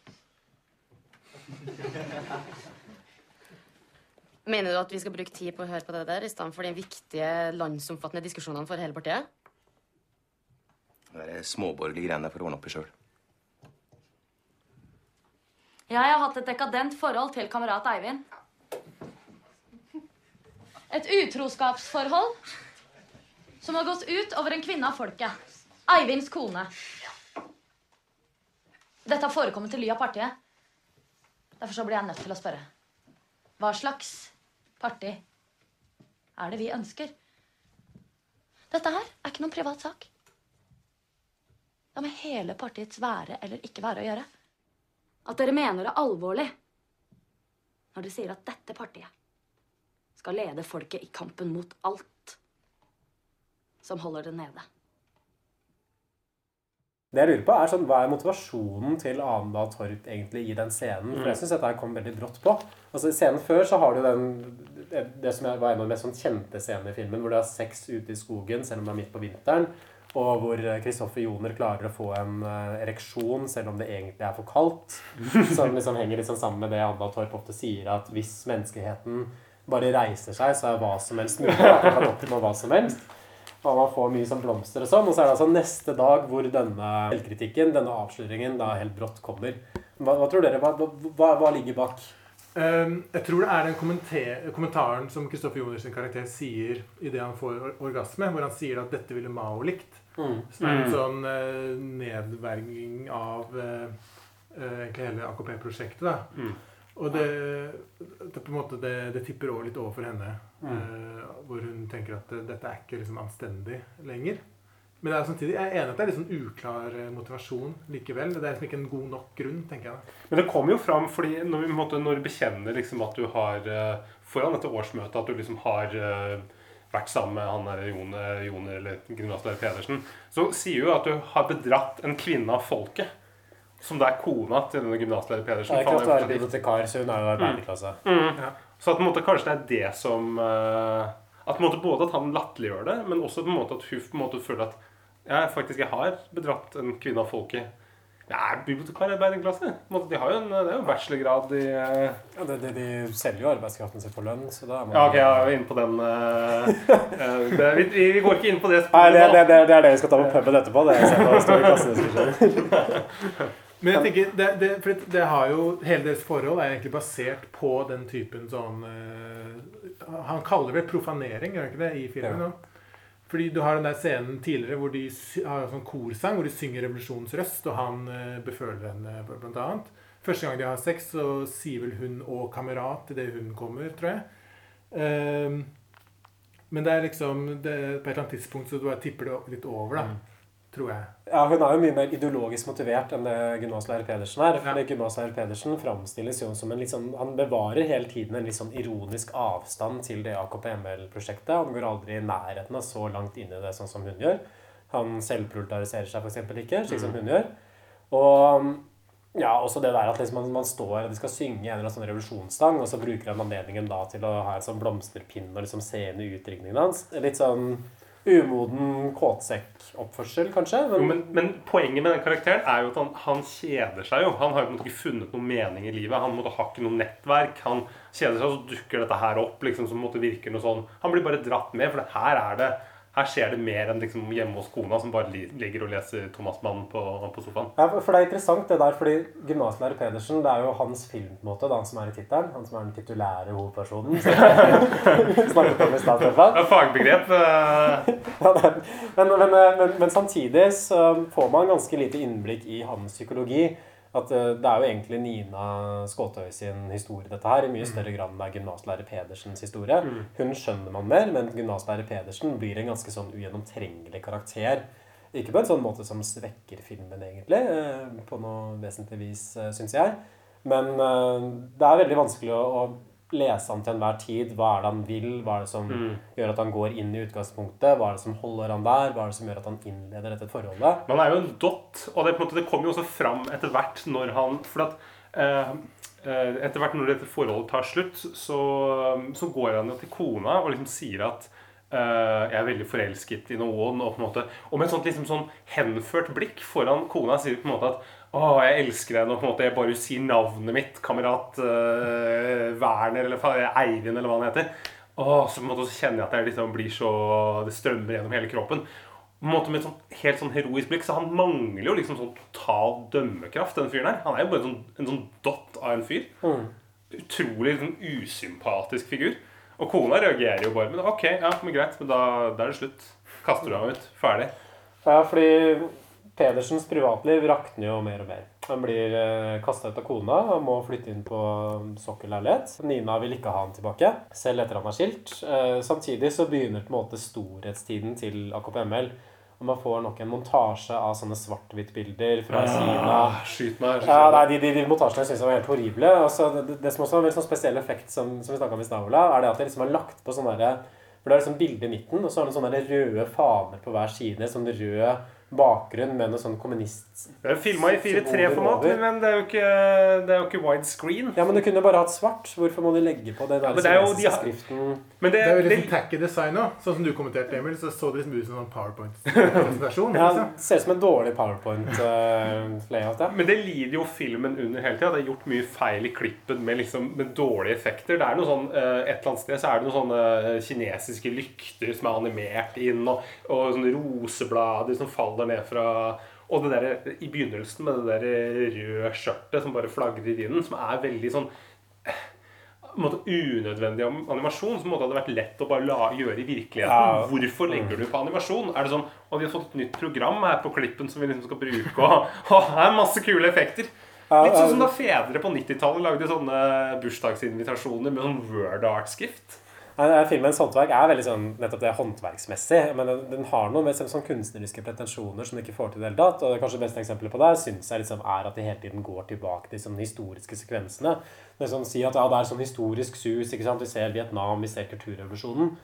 Mener du at vi skal bruke tid på å høre på det der i stedet for de viktige landsomfattende diskusjonene for hele partiet? Det er småborgerlige greiene for å ordne opp i sjøl. Jeg har hatt et dekadent forhold til kamerat Eivind. Et utroskapsforhold som har gått ut over en kvinne av folket. Eivinds kone. Dette har forekommet til ly av partiet. Derfor så blir jeg nødt til å spørre. Hva slags parti er det vi ønsker? Dette her er ikke noen privat sak. Det har med hele partiets være eller ikke være å gjøre. At dere mener det alvorlig når dere sier at dette partiet skal lede folket i kampen mot alt som holder det nede. Det jeg lurer på er sånn, Hva er motivasjonen til Anda Torp egentlig i den scenen? For jeg syns dette her kom veldig brått på. Altså I scenen før så har du den det, som var en av de mest sånn kjente scenene i filmen, hvor du har sex ute i skogen selv om det er midt på vinteren. Og hvor Kristoffer Joner klarer å få en uh, ereksjon selv om det egentlig er for kaldt. Som liksom henger liksom sammen med det Anda Torp ofte sier, at hvis menneskeheten bare reiser seg, så er hva som helst mulig. Man kan oppnå hva som helst. Og man får mye sånn blomster og sånn. Og så er det altså neste dag hvor denne selvkritikken, denne avsløringen, da helt brått kommer. Hva, hva tror dere? Hva, hva, hva ligger bak? Um, jeg tror det er den kommentaren som Kristoffer Joners karakter sier idet han får orgasme, hvor han sier at 'dette ville Mao likt'. Mm. Som er en sånn uh, nedverging av uh, uh, hele AKP-prosjektet. da. Mm. Og det, det, på en måte, det, det tipper over litt over for henne. Mm. hvor hun tenker at dette er ikke liksom anstendig lenger. Men det er samtidig, jeg er enig at det er litt sånn uklar motivasjon likevel. Det er liksom ikke en god nok grunn, tenker jeg. Men det kommer jo fram fordi når, vi, måte, når du bekjenner liksom at du har Foran dette årsmøtet at du liksom har vært sammen med han der Jon, Joner eller gymnaslærer Pedersen, så sier jo at du har bedratt en kvinne av folket. Som det er kona til denne gymnaslærer Pedersen. Det er ikke at hun er bibliotekar, så hun er jo arbeiderklasse. Mm. Mm. Ja. Så at måte, kanskje det er det som uh, At måte både at han latterliggjør det, men også på en måte at hun på en måte føler at ja, faktisk jeg har bedratt en kvinne av folket. Jeg er bibliotekar i arbeiderklasse. De har jo en, det er jo bachelorgrad i uh... ja, det, det, De selger jo arbeidskraften sin for lønn, så da er man Ja, ok, jeg er jo inne på den uh, det, vi, vi, går ikke inn på det Nei, det, det, det, er det vi skal ta på puben etterpå. Det er Men jeg tenker, det, det, for det har jo, Hele deres forhold er egentlig basert på den typen sånn uh, Han kaller det profanering, gjør han ikke det, i filmen? Ja. Fordi du har den der scenen tidligere hvor de har en sånn korsang hvor de synger revolusjonens røst, og han uh, beføler henne, blant annet. Første gang de har sex, så sier vel hun 'og kamerat' idet hun kommer, tror jeg. Uh, men det er liksom det, På et eller annet tidspunkt så du bare tipper det litt over, da. Mm tror jeg. Ja, Hun er jo mye mer ideologisk motivert enn det gymnaslærer Pedersen er. For ja. Gymnaslærer Pedersen framstilles jo som en liksom, Han bevarer hele tiden en litt sånn ironisk avstand til det AKP-ML-prosjektet. Han går aldri i nærheten av så langt inn i det sånn som hun gjør. Han selvprolitariserer seg f.eks. ikke, slik som hun gjør. Og ja, også det der at liksom man, man, står og de skal synge en eller annen sånn revolusjonsstang, og så bruker han anledningen da til å ha en sånn blomsterpinn og liksom se inn i utringningen hans. Litt sånn umoden kåtsekkoppførsel, kanskje. Men... Jo, men, men, poenget med den karakteren er jo at han, han kjeder seg jo. Han har jo ikke funnet noen mening i livet. Han måtte ha ikke noe nettverk. Han kjeder seg, og så dukker dette her opp. liksom som måtte virke noe sånn. Han blir bare dratt med, for her er det her skjer det mer enn liksom hjemme hos kona som bare ligger og leser Thomas Mann på, på, sofaen. Ja, for det er interessant det der, fordi gymnaslærer Pedersen det er jo hans film på en måte, det han som er i tittelen. Han som er den titulære hovedpersonen. Snakket om i stad, Stefan. Det er fagbegrep. ja, men, men, men, men, samtidig så får man ganske lite innblikk i hans psykologi at det er jo egentlig Nina Skåtøy sin historie, dette her. I mye større grad enn det er gymnaslærer Pedersens historie. Hun skjønner man mer, men gymnaslærer Pedersen blir en ganske sånn ugjennomtrengelig karakter. Ikke på en sånn måte som svekker filmen, egentlig, eh, på noe vesentlig vis, syns jeg. Men eh, det er veldig vanskelig å lese han til enhver tid. Hva er det han vil? Hva er det som Mm. gjør at han går inn i utgangspunktet? Hva er det som holder han der? Hva er det som gjør at han innleder dette forholdet? Men han er jo en dot, og det, måte, det kommer jo også fram etter hvert når han For at eh, eh, etter hvert når dette forholdet tar slutt, så, så går han jo til kona og liksom sier at Uh, jeg er veldig forelsket i noen, og på en måte Og med et sånt liksom sånn henført blikk foran kona sier på en måte at å, jeg elsker deg nå. på en måte Jeg bare sier navnet mitt. Kamerat uh, Werner eller Eivind eller hva han heter. Åh, så på en måte så kjenner jeg at jeg liksom blir så Det strømmer gjennom hele kroppen. På en måte Med et sånt, helt sånn heroisk blikk. Så han mangler jo liksom sånn total dømmekraft, den fyren her. Han er jo bare sånn, en sånn dott av en fyr. Utrolig sånn usympatisk figur. Og kona reagerer jo bare. Men ok, ja, men greit. Men da, da er det slutt. Kaster du ham ut. Ferdig. Ja, fordi Pedersens privatliv rakner jo mer og mer. Han blir eh, kasta ut av kona og må flytte inn på sokkelleilighet. Nina vil ikke ha han tilbake, selv etter han er skilt. Eh, samtidig så begynner på en måte storhetstiden til AKP-ML. Og man får nok en montasje av sånne svart-hvitt-bilder fra Kina. Ah, skyt meg. Ja, nei, de, de, de montasjene syns jeg var helt horrible. Og så det, det som også var en veldig sånn spesiell effekt, som, som vi snakka om i stad, er det at det liksom er lagt på sånne der, For det er liksom bilde i midten, og så har det sånne røde faner på hver side. Sånn rød bakgrunn med noe sånn kommunist... Det er filma i 4.3-format, over. men det er jo ikke, det er jo ikke widescreen. Ja, men du kunne bare hatt svart. Hvorfor må de legge på den der ja, det er jo- de har- skriften? Men det, Det er jo litt det, sånn tacky design òg. Sånn som du kommenterte, Emil, så så det liksom ut som en sånn PowerPoint-presentasjon. Ja, liksom. det ser ut som en dårlig powerpoint-layout. ja. Men det lider jo filmen under hele tida. Det er gjort mye feil i klippen med, liksom, med dårlige effekter. Det er noe sånn, uh, Et eller annet sted så er det noen sånne eh, kinesiske lykter som er animert inn, og, og sånne roseblader som faller ned fra Og det der, i begynnelsen med det der røde skjørtet som bare flagrer i vinden, som er veldig sånn måte unødvendig animasjon som måtte hadde vært lett å bare la, gjøre i virkeligheten. Ja. Hvorfor legger du på animasjon? Er det sånn Og vi har fått et nytt program her på klippen som vi liksom skal bruke, og, og her er masse kule effekter. Litt sånn som da fedre på 90-tallet lagde sånne bursdagsinvitasjoner med sånn word art-skrift. Filmens håndverk er veldig sånn nettopp det håndverksmessig. Men den, den har noe med sånn kunstneriske pretensjoner som den ikke får til i det hele tatt. Og det kanskje beste eksempelet på det synes jeg liksom er at de hele tiden går tilbake til sånne historiske sekvensene. Det sånn si at ja, det er sånn historisk sus. ikke sant? Vi ser Vietnam, vi ser kulturrevolusjonen.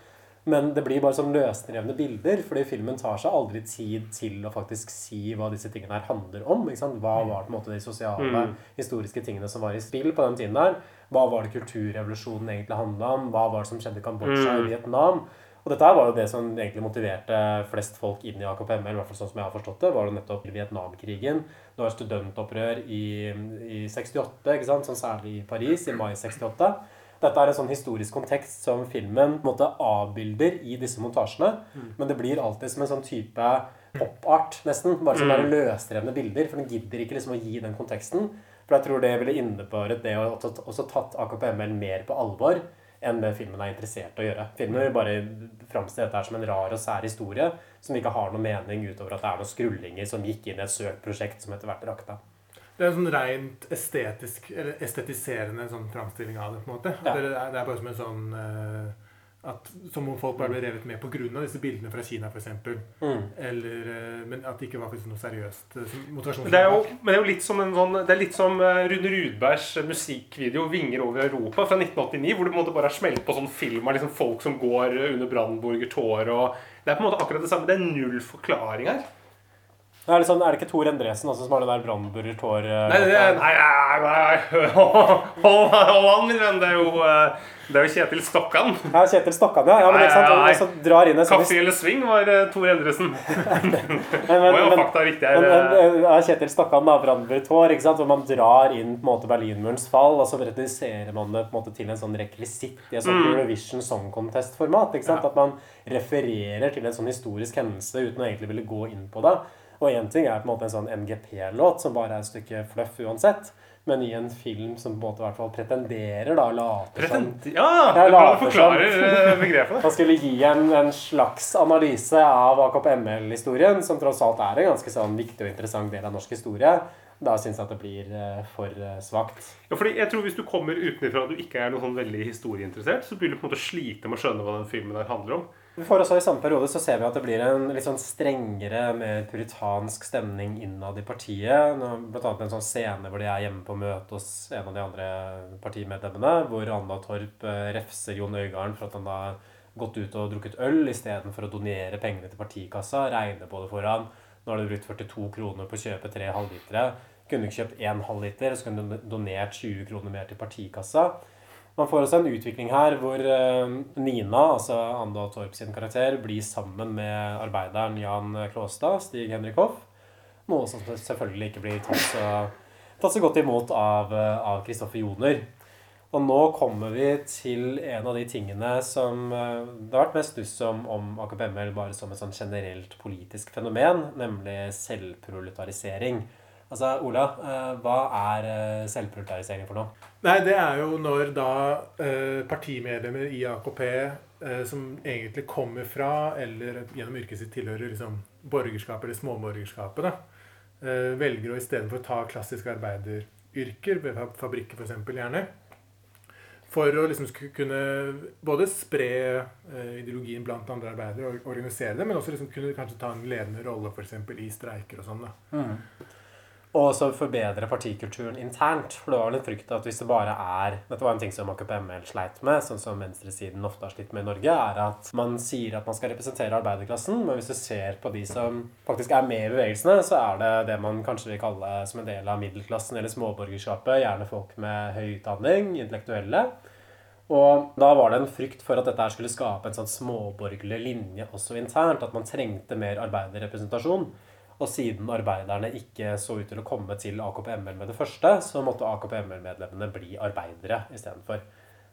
Men det blir bare sånn løsrevne bilder, fordi filmen tar seg aldri tid til å faktisk si hva disse tingene her handler om. ikke sant? Hva var på en måte de sosiale, historiske tingene som var i spill på den tiden der? Hva var det kulturrevolusjonen egentlig handla om? Hva var det som skjedde i Kambodsja og Vietnam? Og dette var jo det som egentlig motiverte flest folk inn i AKP-ML, i hvert fall sånn som jeg har forstått det, var jo nettopp Vietnamkrigen. Det var studentopprør i, i 68, ikke sant? sånn særlig i Paris, i mai 68. Dette er en sånn historisk kontekst som filmen på en måte avbilder i disse montasjene. Men det blir alltid som en sånn type pop-art, nesten. Bare som der løsrevne bilder. For den gidder ikke liksom å gi den konteksten. For jeg tror det ville innebåret det å også- tatt AKP-ML mer på alvor enn det filmen er interessert i å gjøre. Filmen vil bare framstille dette som en rar og sær historie som ikke har noen mening utover at det er noen skrullinger som gikk inn i et søkt prosjekt som etter hvert rakna. Det er en sånn rent estetisk, eller estetiserende sånn framstilling av det. på en måte. Ja. det, er, det er bare som en sånn eh, at, Som om folk bare ble revet med pga. disse bildene fra Kina, f.eks. Mm. Eller eh, Men at det ikke var noe seriøst eh, motivasjon. Men det er jo, men det er jo litt som en sånn Det er litt som eh, Rune Rudbergs musikkvideo 'Vinger over Europa' fra 1989, hvor det på en måte bare er smelt på sånn film av liksom folk som går under Brandenburger-tårer og Det er på en måte akkurat det samme. Det er null forklaring her. Er det, sånn, er det ikke Tor Endresen også som har det der Brandenburger tår Nei, Nei, det er, nei, nei, nei. Hold, hold an, min venn. Det er jo, eh, det er jo Kjetil Stokkan. Ja, Kjetil Stokkan, ja. ja men? Nei, nei, nei. Kaffe eller sving var eh, Tor Endresen. men, men, jo men, er riktig men, her. eh. men, ja, Kjetil Stokkan, da, Brandenburg Tor, ikke sant? hvor man drar inn på en måte Berlinmurens fall, og så reduserer man det på en måte til en sånn rekvisitt i et sånt Mm. Eurovision Song Contest-format. ikke sant? At man refererer til en sånn historisk hendelse uten å egentlig ville gå inn på det. Og én ting er på en måte en sånn MGP-låt som bare er et stykke fluff uansett. Men i en film som på en måte i hvert fall pretenderer, da, later som Present- Ja, Jeg det er later forklarer som- eh, begrepet. Han skulle gi en, en slags analyse av AKP-ML-historien, som tross alt er en ganske sånn viktig og interessant del av norsk historie. Da syns jeg at det blir eh, for eh, svakt. Ja, fordi jeg tror Hvis du kommer utenfra og du ikke er noe sånn veldig historieinteressert, så blir du på en måte slite med å skjønne hva den filmen der handler om. Får også I samme periode så ser vi at det blir en litt sånn strengere, mer puritansk stemning innad i partiet. Blant annet en sånn scene hvor de er hjemme på møte hos en av de andre partimedlemmene, hvor Anna Torp eh, refser Jon Øigarden for at han har gått ut og drukket øl istedenfor å donere pengene til partikassa. Regner på det foran. Nå har du brukt 42 kroner på å kjøpe tre halvlitere. Kunne du ikke kjøpt én halvliter, så kunne du donert 20 kroner mer til partikassa. Man får også en utvikling her hvor eh, Nina, altså Anda Torp sin karakter, blir sammen med arbeideren Jan Klåstad, Stig Henrik Hoff. Noe som selvfølgelig ikke blir tatt så, tatt så godt imot av eh, Kristoffer Joner. Og nå kommer vi til en av de tingene som eh, det har vært mest stuss om, om AKP-ML bare som et sånn generelt politisk fenomen, nemlig selvproletarisering. Altså, Ola, eh, hva er eh, selvproletarisering for noe? Nei, det er jo når da eh, partimedlemmer i AKP som egentlig kommer fra, eller gjennom yrket sitt tilhører liksom, borgerskapet eller småborgerskapet, da, velger å istedenfor ta klassiske arbeideryrker, fabrikker f.eks. gjerne, for å liksom kunne både spre ideologien blant andre arbeidere og organisere det, men også liksom kunne kanskje ta en ledende rolle f.eks. i streiker og sånn. da. Og også forbedre partikulturen internt. For det var vel en frykt at hvis det bare er Dette var en ting som AKP-ML sleit med, sånn som venstresiden ofte har slitt med i Norge, er at man sier at man skal representere arbeiderklassen, men hvis du ser på de som faktisk er med i bevegelsene, så er det det man kanskje vil kalle som en del av middelklassen eller småborgerskapet. Gjerne folk med høy utdanning, intellektuelle. Og da var det en frykt for at dette skulle skape en sånn småborgerlig linje også internt. At man trengte mer arbeiderrepresentasjon. Og siden arbeiderne ikke så ut til å komme til AKP-ML med det første, så måtte AKP-ML-medlemmene bli arbeidere istedenfor.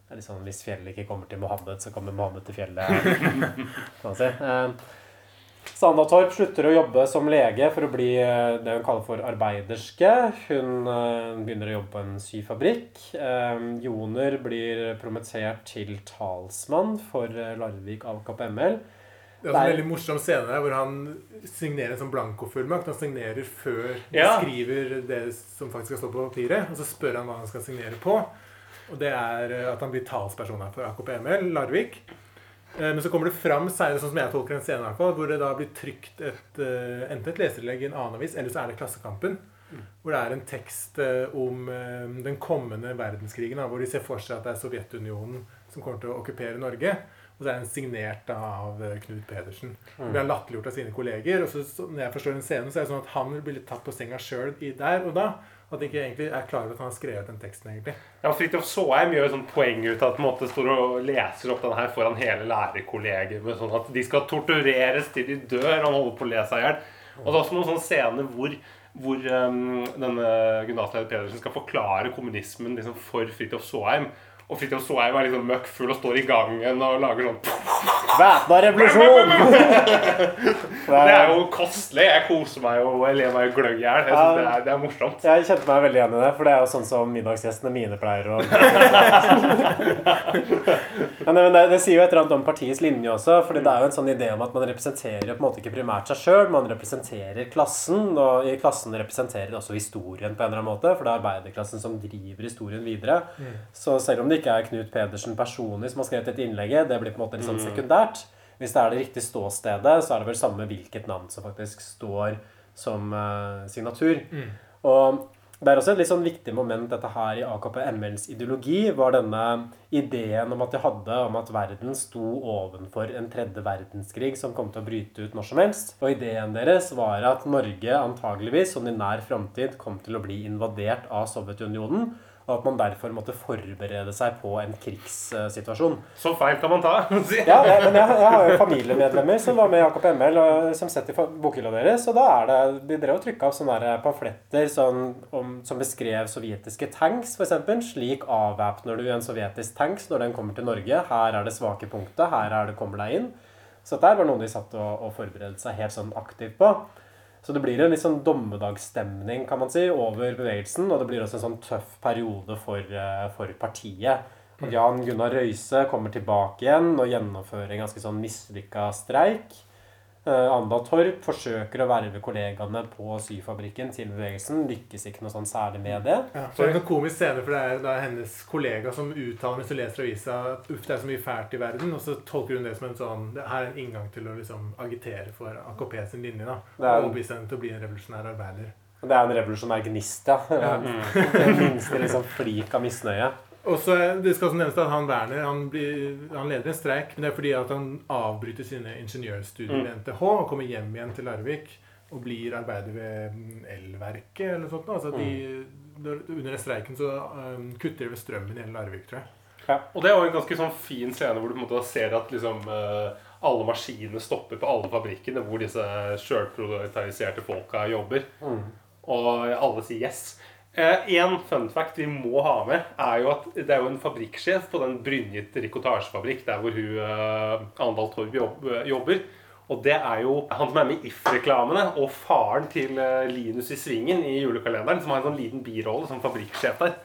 Det er litt sånn hvis fjellet ikke kommer til Mohammed, så kommer Mohammed til fjellet. kan man si. Eh, Sanda Torp slutter å jobbe som lege for å bli eh, det hun kaller for arbeiderske. Hun eh, begynner å jobbe på en syfabrikk. Joner blir promotert til talsmann for Larvik AKP-ML. Det er en veldig morsom scene der hvor han signerer en sånn blankofullmakt. Han signerer før han Ja. skriver det som faktisk skal stå på papiret. Og så spør han hva han skal signere på. Og det er eh, at han blir talsperson her for AKP-ML, Larvik. Eh, Men så kommer det fram senere, sånn som jeg tolker den scenen, fall, hvor det da blir trykt et, eh, enten et leserinnlegg i en annen avis, eller så er det Klassekampen. Hvor det er en tekst om den kommende verdenskrigen, hvor de ser for seg at det er Sovjetunionen som kommer til å okkupere Norge. Og så er den signert av eh, Knut Pedersen. Mm. blir han latterliggjort av sine kolleger. Og så, når jeg forstår den scenen, så er det sånn at han blir litt tatt på senga sjøl der og da. At han ikke egentlig er klar over at han har skrevet den teksten, egentlig. Ja, Fridtjof Saaheim gjør et sånt poeng ut av at måte står og leser opp den her foran hele lærerkollegiet. Sånn at de skal tortureres til de dør. Han holder på å le seg i hjel. Og det er også noen sånne scener hvor, hvor um, denne gymnasleder Pedersen skal forklare kommunismen liksom, for Fridtjof Saaheim. Og Fridtjof Soheim er liksom møkk full og står i gangen og lager sånn Væpna revolusjon! Det er jo kostelig. Jeg koser meg jo og jeg ler meg gløgg i hjel. Det, er- det er morsomt. Jeg kjente meg veldig igjen i det, for det er jo sånn som middagsgjestene mine pleier å Men det, det sier jo et eller annet om partiets linje også. fordi det er jo en sånn idé om at man representerer på en måte ikke primært seg sjøl, man representerer klassen. Og i klassen representerer også historien på en eller annen måte, for det er arbeiderklassen som driver historien videre. Så selv om det ikke er Knut Pedersen personlig som har skrevet dette innlegget, det blir på en måte litt sånn sekundært. Hvis det er det riktige ståstedet, så er det vel samme hvilket navn som faktisk står som uh, signatur. Og det er også et litt sånn viktig moment dette her i AKP-MLs ideologi, var denne ideen om at de hadde om at verden sto ovenfor en tredje verdenskrig som kom til å bryte ut når som helst. Og ideen deres var at Norge antageligvis, som i nær framtid, kom til å bli invadert av Sovjetunionen. Og at man derfor måtte forberede seg på en krigssituasjon. Så feil kan man ta. Ja, jeg, men jeg, jeg har jo familiemedlemmer som var med i AKP-ML, og som setter i bokhylla deres. Og da er det De drev og trykka opp sånne der pamfletter sånn, om, som beskrev sovjetiske tanks, f.eks. Slik avvæpner du en sovjetisk tanks når den kommer til Norge. Her er det svake punktet. Her er det kommer deg inn. Så dette var noe de satt og, og forberedte seg helt sånn aktivt på. Så det blir en litt sånn dommedagsstemning kan man si, over bevegelsen. Og det blir også en sånn tøff periode for, eh, for partiet. At Jan Gunnar Røise kommer tilbake igjen og gjennomfører en ganske sånn mislykka streik. Eh, Anda Torp forsøker å verve kollegaene på syfabrikken til bevegelsen. Lykkes ikke noe sånn særlig med det. Ja, så er det en komisk scene, for det er da hennes kollega som uttaler mens hun leser avisa uff, det er så mye fælt i verden, og så tolker hun det som en sånn Det her er en inngang til å liksom agitere for AKP sin linje, da. Det er- Og overbevise henne til å bli en revolusjonær arbeider. Det er en revolusjonær gnist, ja. Ja. Den minste liksom, flik av misnøye. Og så er- Det skal også nevnes at han Werner han, blir, han leder en streik, men det er fordi at han avbryter sine ingeniørstudier ved NTH og kommer hjem igjen til Larvik og blir arbeider ved mm, elverket eller noe sånt. Altså de, Under streiken så um, kutter de ved strømmen i hele Larvik, tror jeg. Og det er jo en ganske sånn fin scene hvor du på en måte ser at liksom eh, alle maskinene stopper på alle fabrikkene hvor disse sjølproletariserte folka jobber. Og alle sier yes. En fun fact vi må ha med, er jo at det er jo en fabrikksjef på den Brynjet rikotasjefabrikk der hvor hun uh, Andal Torb jobber. Og det er jo han som er med i If-reklamene, og faren til eh, Linus i Svingen i julekalenderen, som har en sånn liten birolle som fabrikksjef der.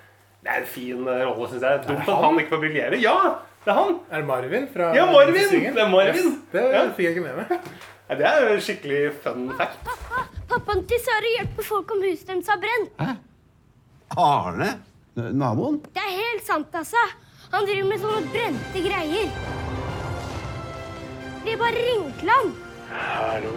Det er en fin eh, rolle, syns jeg. Dumt at han ikke får briljere. Ja! Det er han! Er det Marvin fra Ja, Marvin! Svingen? Det er Marvin! Yes, det Ja. fikk jeg ikke med meg. Ja, Det er jo en skikkelig fun fact. Pappaen til Sara hjelper folk om huset deres har brent. Arne? Naboen? Det er helt sant, altså. Han driver med sånne brente greier. De bare ringte ham. Hallo?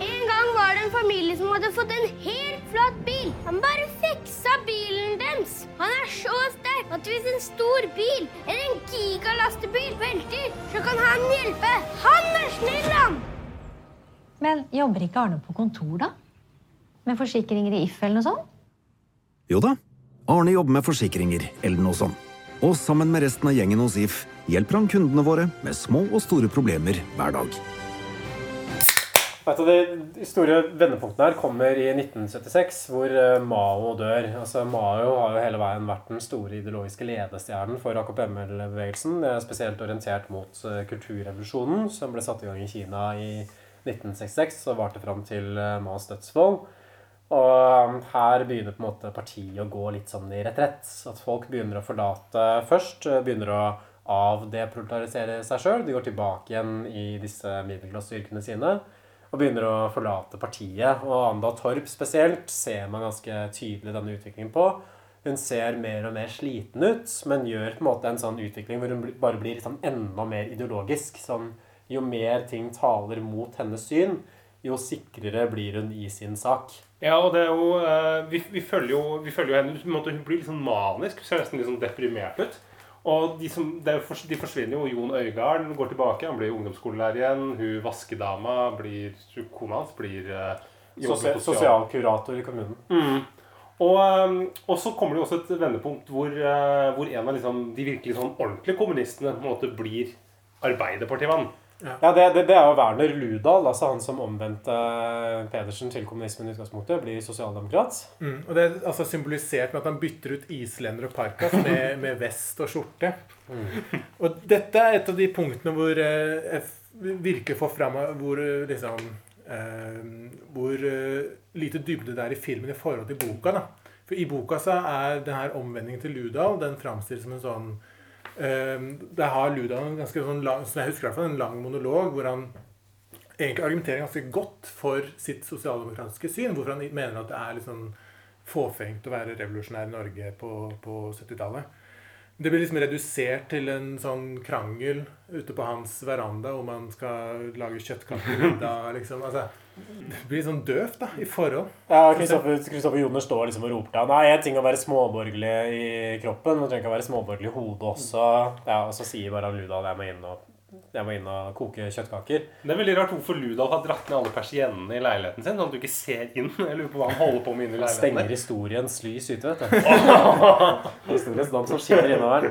En gang var det en familie som hadde fått en helt flat bil. Han bare fiksa bilen deres. Han er så sterk at hvis en stor bil eller en gigalastebil velter, så kan han hjelpe. Han er snill, han! Men jobber ikke Arne på kontor, da? Med forsikringer i If eller noe sånt? Jo da, Arne jobber med forsikringer eller noe sånt. Og sammen med resten av gjengen hos If hjelper han kundene våre med små og store problemer hver dag. Et av de store vendepunktene her kommer i 1976, hvor eh, Mao dør. Altså, Mao har jo hele veien vært den store ideologiske ledestjernen for er Spesielt orientert mot eh, kulturrevolusjonen, som ble satt i gang i Kina i 1966 og varte fram til eh, Maos dødsfall. Og um, her begynner på en måte partiet å gå litt sånn i retrett. At folk begynner å forlate først. eh, Begynner å avdeproletarisere seg sjøl. De går tilbake igjen i disse middelklasseyrkene sine. Og begynner å forlate partiet. Og Anda Torp spesielt ser man ganske tydelig denne utviklingen på. Hun ser mer og mer sliten ut, men gjør på en måte en sånn utvikling hvor hun bare blir liksom enda mer ideologisk. Sånn, jo mer ting taler mot hennes syn, jo sikrere blir hun i sin sak. Ja, og det er jo eh, Vi, vi, følger, jo, vi følger jo henne. måte, Hun blir litt sånn manisk. Hun ser nesten litt sånn deprimert ut. Og de, som, det er de forsvinner jo. Jon Øigarden går tilbake. Han blir ungdomsskolelærer igjen. Hun vaskedama blir Kona hans blir eh, sosial- Sosialkurator i kommunen. Mm. Og, um, og så kommer det jo også et vendepunkt hvor, uh, hvor en av liksom, de virkelig sånn ordentlige kommunistene på en måte blir Arbeiderpartimann. Ja, det, det, det er jo Werner Ludal, altså han som omvendte Pedersen til kommunismen i utgangspunktet, blir sosialdemokrat. Mm, og det er altså symbolisert med at han bytter ut islender og parkas med, med vest og skjorte. Og dette er et av de punktene hvor eh, jeg virkelig får fram hvor eh, liksom eh, Hvor eh, lite dybde det er i filmen i forhold til boka. da. For i boka så er denne omvendingen til Ludal den framstilles som en sånn eh, Der har Luda en ganske sånn lang, som jeg husker en lang monolog hvor han egentlig argumenterer ganske godt for sitt sosialdemokratiske syn. Hvorfor han mener at det er litt sånn fåfengt å være revolusjonær i Norge på, på 70-tallet. Det blir liksom redusert til en sånn krangel ute på hans veranda om han skal lage kjøttkaker i middag. Liksom. Altså, blir sånn døvt da, i forhold. Ja, Kristoffer Joner står liksom og roper til ham Nei, én ting å være småborgerlig i kroppen, men trenger ikke å være småborgerlig i hodet også. Ja, Og så sier bare han Ludal jeg må inn og, jeg var inne og koke kjøttkaker. Det er veldig rart hvorfor Ludolf har dratt ned alle persiennene i leiligheten sin, sånn at du ikke ser inn. Jeg lurer på hva han holder på med inne i leiligheten. stenger historiens lys ute, vet du. Historiens dom som skinner innover.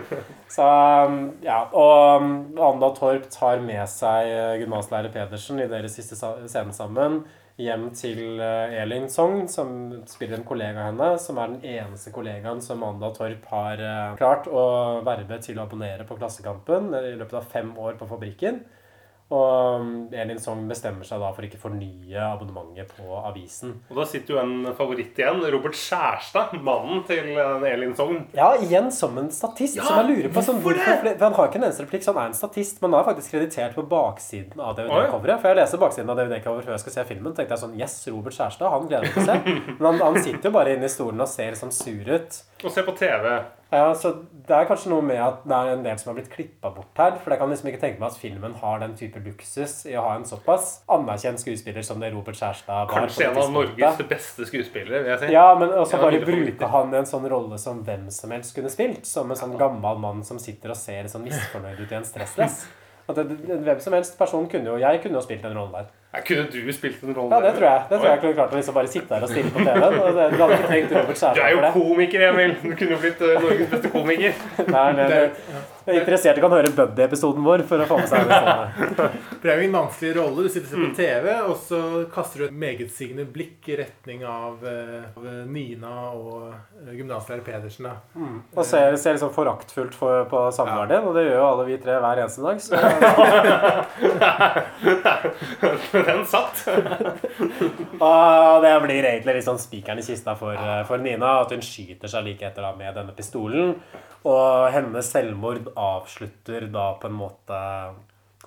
Så, um, ja, og um, Anda Torp tar med seg gudmannslærer Pedersen i deres siste scene sammen hjem til uh, Elin Sogn, som spiller en kollega av henne, som er den eneste kollegaen som Anda Torp har uh, klart å verve til å abonnere på Klassekampen i løpet av fem år på fabrikken. Og um, Elin Song bestemmer seg da for ikke fornye abonnementet på avisen. Og da sitter jo en favoritt igjen. Robert Skjærstad, mannen til eh, Elin Sogn. Ja, igjen som en statist. Ja, som jeg lurer på sånn, hvorfor hvorfor, for Han har ikke en eneste replikk, så han er en statist. Men han er faktisk kreditert på baksiden av DVD-coveret. For jeg leser baksiden av DVD-coveret før jeg skal se filmen. tenkte jeg sånn, yes, Robert Skjærstad, han gleder meg til å se. Men han, han sitter jo bare inne i stolen og ser liksom sur ut. Og se på TV. Ja, så Det er kanskje noe med at det er en del som har blitt klippa bort her. For jeg kan liksom ikke tenke meg at filmen har den type luksus i å ha en såpass anerkjent skuespiller som det Robert Kjærstad var. Kanskje en av. Norges beste skuespillere, vil jeg si. Ja, men også bare bruke han i en sånn rolle som hvem som helst kunne spilt. Som en sånn gammel mann som sitter og ser sånn misfornøyd ut i en stressless. At hvem som helst person kunne jo Jeg kunne jo spilt en rolle der. Ja, kunne du spilt en rolle Ja, det tror jeg. Det tror jeg jeg kunne klart å liksom bare sitte her og stille på TV-en. Du hadde ikke trengt Robert Du er jo komiker, Emil. Du kunne jo blitt eh, Norges beste komiker. Nei, nei, nei. Jeg er interessert i kan høre Buddy-episoden vår for å få med seg det. det er jo en vanskelig rolle. Du sitter og ser på TV, og så kaster du et megetsigende blikk i retning av, eh, av Nina og eh, gymnaslærer Pedersen. Da. Og ser, ser liksom foraktfullt for, på samboeren din, og det gjør jo alle vi tre hver eneste dag. Så Den satt. Og det blir egentlig litt sånn spikeren i kista for, eh, for Nina. At hun skyter seg like etter da med denne pistolen. Og hennes selvmord avslutter da på en måte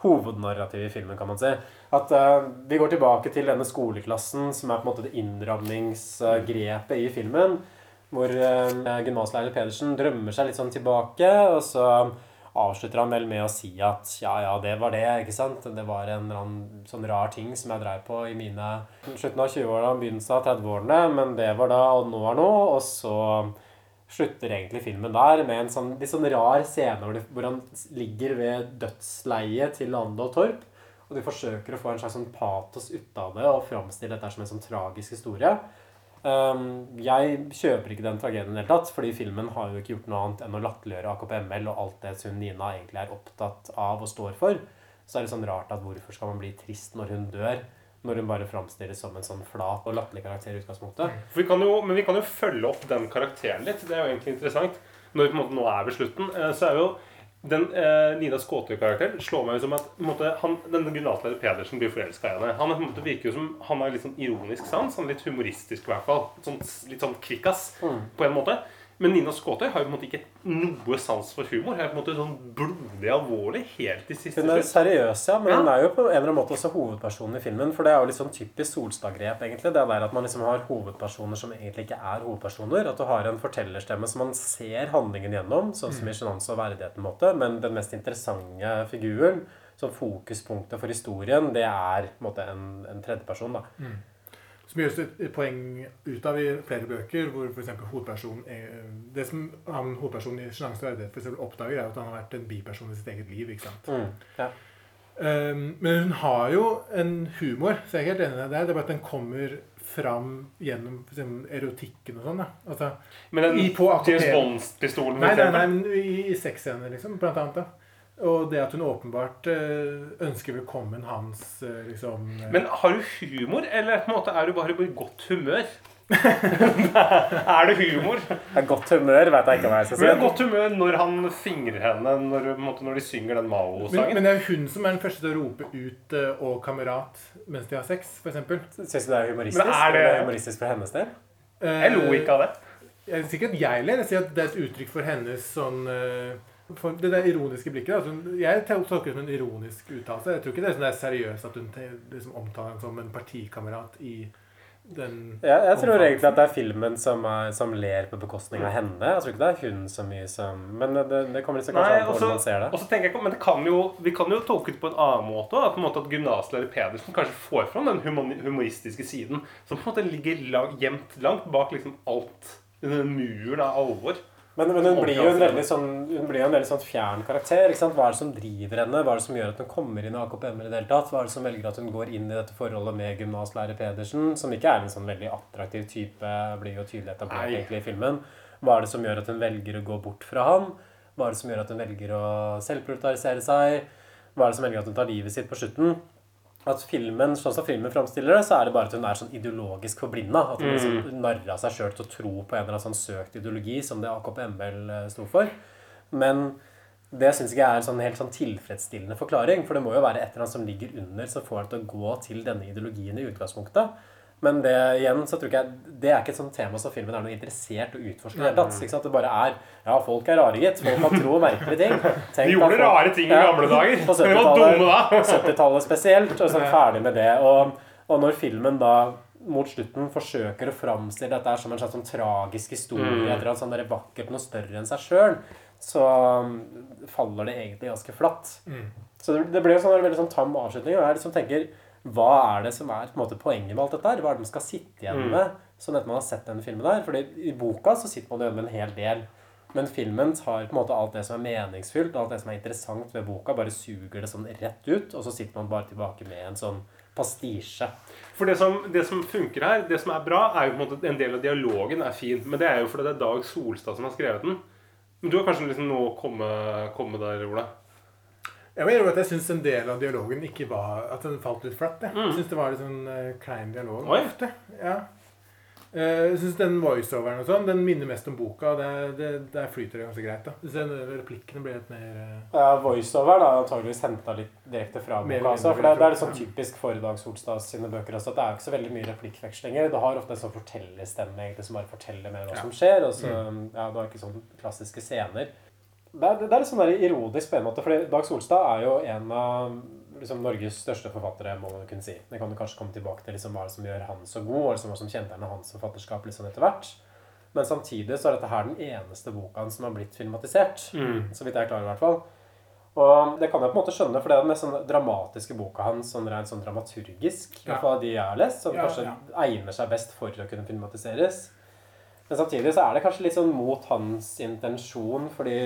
hovednarrativet i filmen, kan man si. At uh, Vi går tilbake til denne skoleklassen, som er på en måte det innramningsgrepet i filmen. Hvor uh, gymnaslærer Pedersen drømmer seg litt sånn tilbake, og så avslutter han vel med å si at ja, ja, det var det, ikke sant? Det var en annen sånn rar ting som jeg dreiv på i mine slutten av 20-åra og begynnelsen av 30-årene, men det var da, og nå er nå, og så slutter egentlig filmen der med en sånn, litt sånn rar scene hvor, han ligger ved dødsleiet til Lande og Torp, og de forsøker å få en slags sånn patos ut av det og framstille dette som en sånn tragisk historie. Um, jeg kjøper ikke den tragedien i det hele tatt, fordi filmen har jo ikke gjort noe annet enn å latterliggjøre AKP-ML og alt det hun Nina egentlig er opptatt av og står for. Så er det sånn rart at hvorfor skal man bli trist når hun dør, når hun bare framstilles som en sånn flat og latterlig karakter i utgangspunktet. For vi kan jo, men vi kan jo følge opp den karakteren litt. Det er jo egentlig interessant. Når vi på en måte nå er ved slutten, eh, så er jo den eh, Nina Skåtøy-karakteren slår meg som at måte, han, denne gymnasleder Pedersen blir forelska i henne. Han måte virker jo som han har litt sånn ironisk sans. Han er litt humoristisk i hvert fall. Sånn, litt sånn kvikkas Mm. på en måte. Men Nina Skåtøy har jo på en måte ikke noe sans for humor. Hun er på en måte sånn blodig alvorlig helt til siste Hun er seriøs, ja, men Ja. hun er jo på en eller annen måte også hovedpersonen i filmen. For det er jo litt sånn typisk Solstad-grep, egentlig. Det der at man liksom har hovedpersoner som egentlig ikke er hovedpersoner. At du har en fortellerstemme som man ser handlingen gjennom, sånn som i Sjenanse og verdighet, på en måte. Men den mest interessante figuren, som fokuspunktet for historien, det er på en måte en, en tredjeperson, da. Mm. Som gjøres et poeng ut av i flere bøker, hvor for hovedpersonen er, Det som han hovedpersonen i 'Sjenanse og verdighet' for eksempel oppdager, er at han har vært en biperson i sitt eget liv. ikke sant? Mm, ja. Um, men hun har jo en humor, så jeg er helt enig deg der. Det er bare at den kommer fram gjennom eksempel, erotikken og sånn. da. Altså, Men den i- James Bond-pistolen, Nei, nei, nei, men i, i sexscener, liksom, blant annet. da. Og det at hun åpenbart eh, ønsker velkommen hans eh, liksom eh, Men har du humor, eller på en måte er du bare i godt humør? er det humor? Det er godt humør, vet jeg ikke hva jeg skal si. Men godt humør når han fingrer henne når, på en måte, når de synger den Mao-sangen. men det er hun som er den første til å rope ut 'og kamerat' mens de har sex, f.eks. Syns du det er humoristisk? Men er det- Eller humoristisk for hennes del? Jeg lo ikke av det. Jeg sikkert jeg ler, jeg sier at det er et uttrykk for hennes sånn eh, for det der ironiske blikket. Altså, jeg tolker det som en ironisk uttalelse. Jeg tror ikke det er sånn det er seriøst at hun liksom omtaler ham som en partikamerat i den Ja, jeg tror omtalen. egentlig at det er filmen som, er, som ler på bekostning av henne. Jeg tror ikke det er hun så mye som Men det, det kommer liksom kanskje Nei, an på hvordan man ser det. og så tenker jeg men det kan jo, Vi kan jo tolke det på en annen måte. Da, på en måte at gymnaslærer Pedersen kanskje får fram den humoristiske siden som på en måte ligger lang, gjemt langt bak liksom alt Den muren av alvor. Men, men hun, blir jo en veldig sånn, hun blir en veldig sånn fjern karakter. ikke sant? Hva er det som driver henne? Hva er det som gjør at hun kommer inn i AKPM i det hele tatt? Hva er det som velger at hun går inn i dette forholdet med gymnaslærer Pedersen, som ikke er en sånn veldig attraktiv type, blir jo tydelig etablert Nei. egentlig i filmen. Hva er det som gjør at hun velger å gå bort fra ham? Hva er det som gjør at hun velger å selvproletarisere seg? Hva er det som velger at hun tar livet sitt på slutten? At filmen, sånn som filmen framstiller det, så er det bare at hun er sånn ideologisk forblinda. At hun Mm. liksom narra seg sjøl til å tro på en eller annen sånn søkt ideologi som det AKP-ML sto for. Men Det syns ikke jeg er en sånn helt sånn tilfredsstillende forklaring. For det må jo være et eller annet som ligger under, som får deg til å gå til denne ideologien i utgangspunktet. Men det igjen, så tror jeg, det er ikke et sånt tema som filmen er noe interessert å utforske. det tatt, ikke sant? Det bare er Ja, folk er rare, gitt. Folk kan tro merkelige ting. Tenk De gjorde folk- rare ting i gamle dager. På De var dumme da. 70-tallet 70-tallet spesielt. Og sånn ferdig med det. Og, og når filmen da mot slutten forsøker å framstille dette som en slags sånn tragisk historie, Mm. sånn der vakkert noe større enn seg sjøl, så um, faller det egentlig ganske flatt. Mm. Så det, det ble jo sånn en veldig sånn tam avslutning. Og jeg liksom tenker hva er det som er måte poenget med alt dette her? Hva er det man skal sitte igjen Mm. med sånn at man har sett denne filmen der? Fordi i boka så sitter man igjen med en hel del. Men filmen tar på en måte alt det som er meningsfylt, alt det som er interessant ved boka, bare suger det sånn rett ut, og så sitter man bare tilbake med en sånn pastisje. For det som, det som funker her, det som er bra, er jo på en måte en del av dialogen er fin. Men det er jo fordi det er Dag Solstad som har skrevet den. Men du har kanskje liksom nå kommet komme der, Ola? Jeg innrømme at jeg syns en del av dialogen ikke var At den falt litt flatt. Jeg, Mm. syns det var litt sånn uh, klein dialog Oi. ofte. Ja. Eh, Jeg syns den voiceoveren og sånn, den minner mest om boka. Det, det, Der flyter det ganske greit. da ser synes den Replikkene ble litt mer uh, Ja, Voiceover da, er antageligvis henta litt direkte fra boka. Altså, for det, det er litt sånn typisk for Dag Solstads sine bøker også, at det er ikke så veldig mye replikkvekslinger. Du har ofte en sånn fortellerstemme egentlig, som bare forteller mer hva Ja. som skjer. Og så, Mm. ja, Du har ikke sånn klassiske scener. Det er, det er litt sånn der ironisk på en måte, fordi Dag Solstad er jo en av liksom, Norges største forfattere, må man kunne si. Det kan du kanskje komme tilbake til liksom, hva som gjør han så god, og liksom, hva som kjennetegner hans forfatterskap sånn etter hvert. Men samtidig så er dette her den eneste boka som har blitt filmatisert. Mm. Så vidt jeg er klar i hvert fall. Og det kan jeg på en måte skjønne, for det er den mest sånn dramatiske boka hans, sånn rent sånn dramaturgisk, i hvert fall av de jeg har lest, som Ja, kanskje ja. egner seg best for å kunne filmatiseres. Men samtidig så er det kanskje litt sånn mot hans intensjon, fordi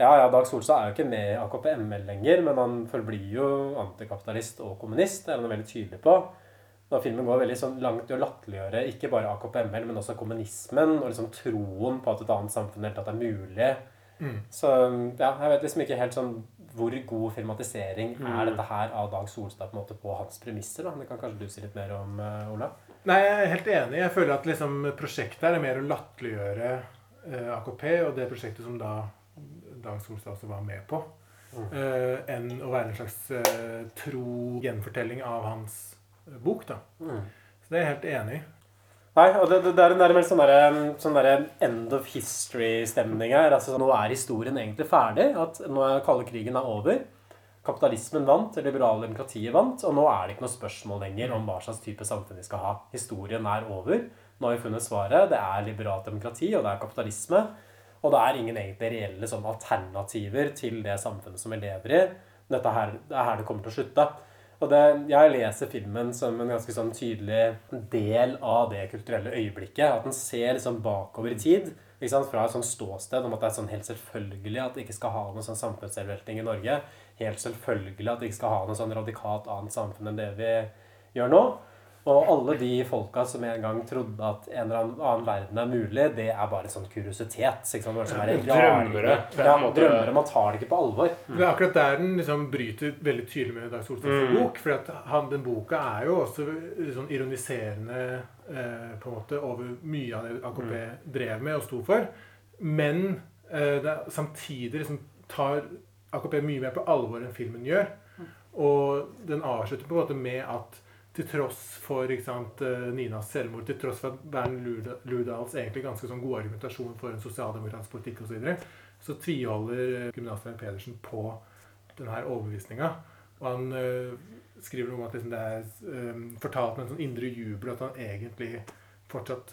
ja, ja, Dag Solstad er jo ikke med i AKP-ML lenger, men han forblir jo antikapitalist og kommunist, det er han veldig tydelig på. Da filmen går veldig sånn langt i å latterliggjøre ikke bare AKP-ML, men også kommunismen, og liksom troen på at et annet samfunn helt tatt er mulig. Mm. Så ja, jeg vet liksom ikke helt sånn hvor god filmatisering Mm. er dette her av Dag Solstad på en måte på hans premisser. da. Det kan kanskje du si litt mer om, uh, Ola? Nei, jeg er helt enig. Jeg føler at liksom, prosjektet her er mer å latterliggjøre uh, AKP og det prosjektet som da Dag Solstad også var med på, eh, enn å være en slags eh, tro gjenfortelling av hans eh, bok. da. Mm. Så det er jeg helt enig i. Nei, og det, det, det er en der, sånn sånn der end of history-stemning her. Altså, nå er historien egentlig ferdig. At nå er kalde krigen er over. Kapitalismen vant, det liberale demokratiet vant, og nå er det ikke noe spørsmål lenger om hva slags type samfunn vi skal ha. Historien er over. Nå har vi funnet svaret. Det er liberalt demokrati, og det er kapitalisme. Og det er ingen egentlig reelle sånn alternativer til det samfunnet som vi lever i. Dette her, det er her det kommer til å slutte. Og det, jeg leser filmen som en ganske sånn tydelig del av det kulturelle øyeblikket. At den ser liksom bakover i tid. Fra et sånt ståsted om at det er sånn helt selvfølgelig at det ikke skal ha noen sånn samfunnsselvelting i Norge. Helt selvfølgelig at det ikke skal ha noe sånn radikalt annet samfunn enn det vi gjør nå. Og alle de folka som en gang trodde at en eller annen verden er mulig, det er bare sånn kuriositet. Liksom? Det er Drømmere. Ja, drømmere. Man tar det ikke på alvor. Det er akkurat der den liksom bryter veldig tydelig med Dag Solstads Mm. bok. For at han, den boka er jo også sånn ironiserende eh, på en måte over mye av det AKP Mm. drev med og sto for. Men eh, det er, samtidig liksom tar AKP mye mer på alvor enn filmen gjør. Og den avslutter på en måte med at til tross for sant, eh, Ninas selvmord, til tross for at Bernt Ludahls egentlig ganske sånn god argumentasjon for en sosialdemokratisk politikk osv., så, videre, så tviholder eh, kriminalstudent Pedersen på denne overbevisninga. Og han øh, skriver noe om at liksom, det er øh, fortalt med en sånn indre jubel at han egentlig fortsatt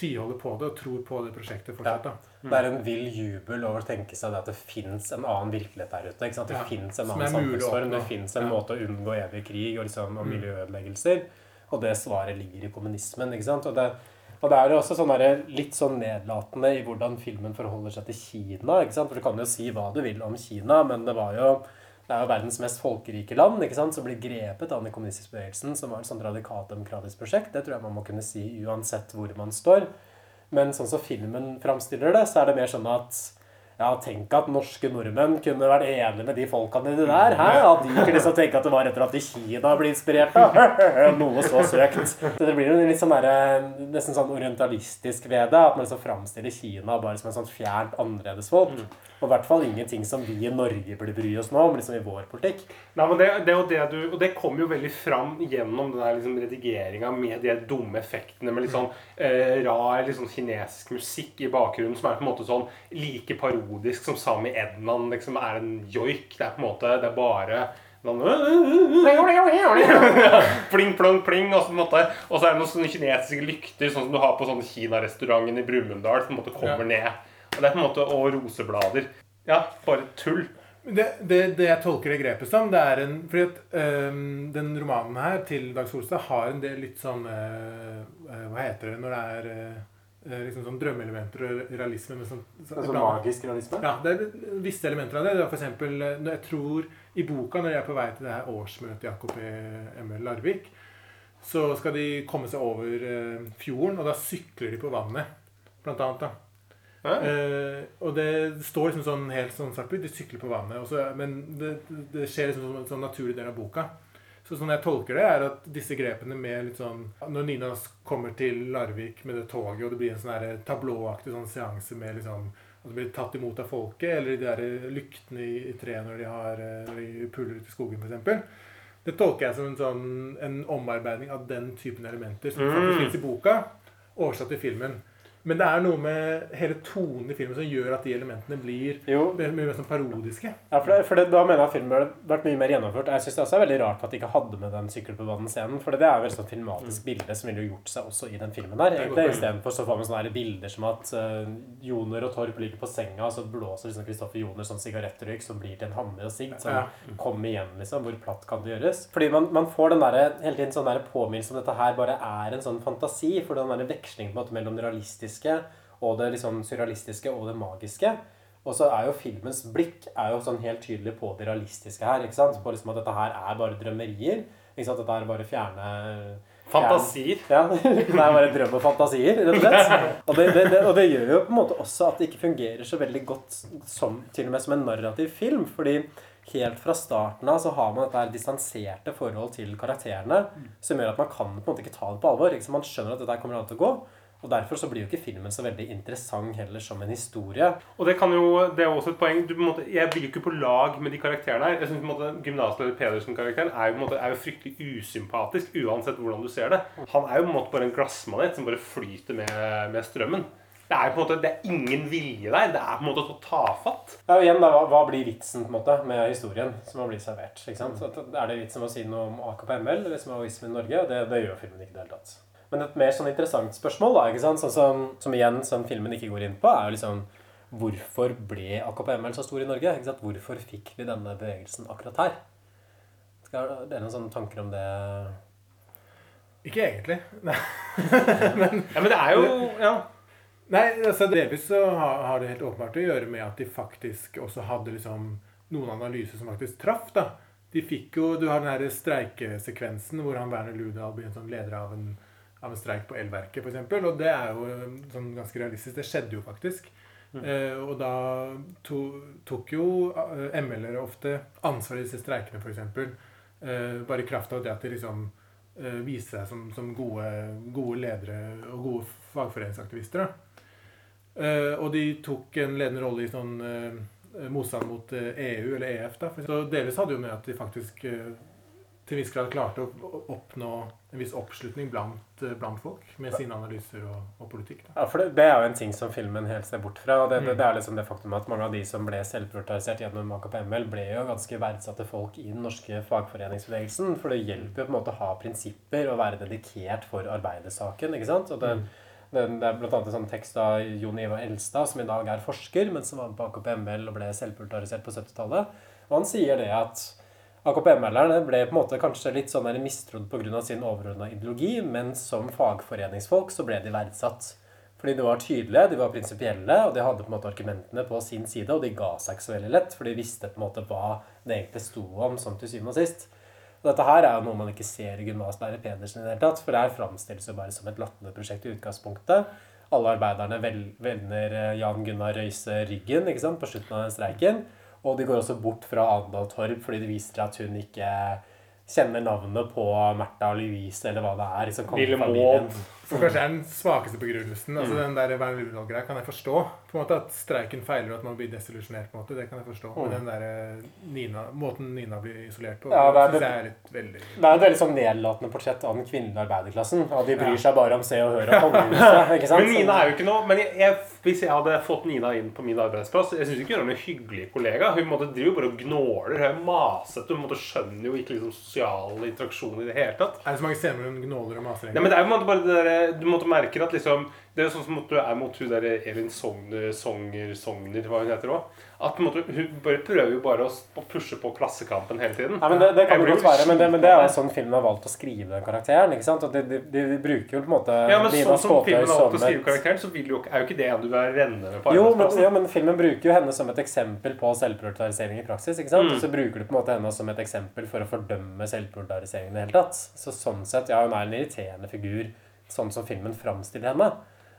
tviholder på det og tror på det prosjektet fortsatt. da. Det er en vill jubel over å tenke seg det at det fins en annen virkelighet der ute. Det Ja, finnes en annen samfunnsform. Det fins en Ja. måte å unngå evig krig og, liksom, og Mm. miljøødeleggelser. Og det svaret ligger i kommunismen. Og det, og det er jo også sånn der, litt sånn nedlatende i hvordan filmen forholder seg til Kina. For du kan jo si hva du vil om Kina, men det var jo det er jo verdens mest folkerike land ikke sant? som blir grepet av den kommunistiske bevegelsen, som var et sånt radikalt demokratisk prosjekt. Det tror jeg man må kunne si uansett hvor man står. Men sånn som filmen framstiller det, så er det mer sånn at ja, tenk at norske nordmenn kunne vært enige med de folkene i der. Hæ? At de kunne liksom tenke at det var etter at Kina ble inspirert av noe så søkt. Så det blir jo litt sånn der, nesten sånn orientalistisk ved det. At man liksom framstiller Kina bare som en sånn fjernt annerledesfolk. Og i hvert fall ingenting som vi i Norge burde bry oss nå om, liksom i vår politikk. Nei, men det, det, jo det, du, og det kom jo veldig fram gjennom den der liksom redigeringa med de dumme effektene med litt sånn eh, rar sånn kinesisk musikk i bakgrunnen som er på en måte sånn like parodisk som Sami Ednan liksom er en joik. Det er på en måte Det er bare pling, plong, pling, og så, på en måte, og så er det noen sånne kinesiske lykter, sånn som du har på sånn Kinarestauranten i Brumunddal, som på en måte kommer ned. Og det er på en måte Og roseblader. Ja, bare tull. Det, det, det jeg tolker det grepet som, det er en Fordi at øhm, den romanen her til Dag Solstad har en del litt sånn øh, øh, Hva heter det når det er øh, liksom sånn drømmeelementer og realisme med sånn, så, altså magisk realisme? Ja, det er visse elementer av det. det er for eksempel, når jeg tror i boka, når jeg er på vei til det her årsmøtet i AKP ML Larvik, så skal de komme seg over øh, fjorden, og da sykler de på vannet, blant annet. da. Eh, og det står liksom sånn helt sånn svart De sykler på vannet. Også, men det, det skjer liksom som en sånn naturlig del av boka. Så sånn jeg tolker det, er at disse grepene med litt sånn Når Nina kommer til Larvik med det toget, og det blir en sånn tablåaktig sånn seanse med liksom At det blir tatt imot av folket, eller de der lyktene i, i treet når de, har, eh, når de puler ut i skogen, f.eks. Det tolker jeg som en sånn en omarbeiding av den typen elementer som Mm. faktisk finnes i boka, oversatt til filmen. Men det er noe med hele tonen i filmen som gjør at de elementene blir mye mer sånn parodiske. Ja, for, det, for det, Da mener jeg at filmen burde vært mye mer gjennomført. Jeg synes det også er veldig rart at de ikke hadde med den sykkel på banen-scenen. For det er jo et sånn filmatisk bilde som ville gjort seg også i den filmen der. Er. Istedenfor så får man sånne bilder som at uh, Joner og Torp ligger på senga, og så blåser liksom Kristoffer Joner sånn sigarettrøyk som blir til en hammer og sigg. Sånn, Ja. Kom igjen, liksom. Hvor platt kan det gjøres? Fordi man, man får den der, hele tiden sånn påminnelse om dette her bare er en sånn fantasi. For den der vekslingen på en måte mellom det realistiske og det liksom surrealistiske og det magiske. Og så er jo filmens blikk er jo sånn helt tydelig på det realistiske her. ikke sant? På liksom at dette her er bare drømmerier. ikke sant? Dette er bare fjerne Fantasier. Ja, Det er bare drøm og fantasier, rett og slett. Og det, det, det, og det gjør jo på en måte også at det ikke fungerer så veldig godt som, til og med som en narrativ film. fordi helt fra starten av så har man dette her distanserte forhold til karakterene som gjør at man kan på en måte ikke ta det på alvor. Ikke? Så man skjønner at dette kommer an til å gå. Og derfor så blir jo ikke filmen så veldig interessant heller som en historie. Og det kan jo, det er også et poeng du, på en måte, Jeg blir jo ikke på lag med de karakterene her. Jeg synes på en måte Gymnasleder Pedersen-karakteren er, måte- er jo fryktelig usympatisk uansett hvordan du ser det. Han er jo på en måte bare en glassmanet som bare flyter med, med strømmen. Det er på en måte, det er ingen vilje der. Det er på en måte så tafatt. Ja, og igjen da, hva, hva blir vitsen på en måte med historien som har blitt servert? ikke sant? Så Er det vitsen med å si noe om AKP-ML eller liksom, Maoisme i Norge? Det, det gjør filmen ikke i det hele tatt. Men et mer sånn interessant spørsmål, da, ikke sant? Sånn som, som igjen som filmen ikke går inn på, er jo liksom Hvorfor ble AKP-ML så stor i Norge? Ikke sant? Hvorfor fikk vi denne bevegelsen akkurat her? Skal dere noen sånne tanker om det? Ikke egentlig. Nei. ja, men det er jo ja. Nei, altså delvis så har, har det helt åpenbart å gjøre med at de faktisk også hadde liksom noen analyser som faktisk traff. da. De fikk jo, Du har den her streikesekvensen hvor han Werner Ludal blir en sånn leder av en, av en streik på elverket, f.eks. Og det er jo eh, sånn ganske realistisk. Det skjedde jo faktisk. Eh, og da to, tok jo eh, ML-ere ofte ansvar i disse streikene, f.eks. Eh, bare i kraft av det at de liksom eh, viste seg som, som gode, gode ledere og gode fagforeningsaktivister. Eh, og de tok en ledende rolle i sånn eh, motstand mot EU, eller EF. da. Så delvis hadde jo med at de faktisk til en viss grad klarte å oppnå en viss oppslutning blant, eh, blant folk med sine analyser og, og politikk. da. Ja, for det, det er jo en ting som filmen helt ser bort fra. og Det, det, Mm. det er liksom det faktum at mange av de som ble selvportrettisert gjennom AKP-ML, ble jo ganske verdsatte folk i den norske fagforeningsbevegelsen. For det hjelper jo på en måte å ha prinsipper og være dedikert for arbeidersaken. ikke sant? Og det, Mm. det, det er annet en sånn tekst av Jon Ivar Elstad, som i dag er forsker, men som var på AKP-ML og ble selvportrettisert på 70-tallet. Og han sier det at AKP-melderne ble på en måte kanskje litt sånn der mistrodd pga. sin overordna ideologi, men som fagforeningsfolk så ble de verdsatt. Fordi de var tydelige, de var prinsipielle, og de hadde på en måte argumentene på sin side, og de ga seg ikke så veldig lett, for de visste på en måte hva det egentlig sto om som til syvende og sist. Og dette her er jo noe man ikke ser i gymnaslærer Pedersen i det hele tatt, for det her framstilles jo bare som et latterprosjekt i utgangspunktet. Alle arbeiderne vender eh, Jan Gunnar Røise ryggen ikke sant, på slutten av den streiken. Og de går også bort fra Arendal Torp fordi det viser at hun ikke kjenner navnet på Märtha og Louise, eller hva det er. Liksom, Lille. Maud. Som kanskje er den svakeste begrunnelsen. Altså Mm. Den der Werner Lunddahl-greia kan jeg forstå. På en måte At streiken feiler og at man blir desillusjonert. på en måte, Det kan jeg forstå. Men Mm. den der eh, Nina, måten Nina blir isolert på, Ja, det synes jeg er litt veldig Det er et veldig sånn nedlatende portrett av den kvinnelige arbeiderklassen. Og de bryr Ja. seg bare om Se og Hør og kongehuset. ikke sant? Men Nina er jo ikke noe Men jeg, jeg, hvis jeg hadde fått Nina inn på min arbeidsplass Jeg syns ikke hun er noen hyggelig kollega. Hun måtte driver jo bare og gnåler. Hun er masete. Hun måtte skjønner jo ikke liksom sosial interaksjon i det hele tatt. Er det så mange scener hvor hun gnåler og maser? Ja, men det er jo på en måte bare det der, Du måtte merke at liksom Det er sånn som du er mot hun der Elin Sogner, Sogner, Sogner, hva hun heter òg. At måtte, hun bare prøver jo bare å pushe på klassekampen hele tiden. Nei, men det, det kan jo det godt være, men det, men det er jo sånn filmen har valgt å skrive den karakteren. ikke sant? Og de, de, de, bruker jo på en måte Ja, men Nina sånn som Skåtøy filmen har valgt å skrive et karakteren, så jo, er jo ikke det en du er renne med på jo men, jo, men filmen bruker jo henne som et eksempel på selvprioritering i praksis. ikke sant? Mm. Så bruker du på en måte henne som et eksempel for å fordømme selvprioritering i det hele tatt. Så sånn sett, ja, hun er en irriterende figur, sånn som filmen framstiller henne.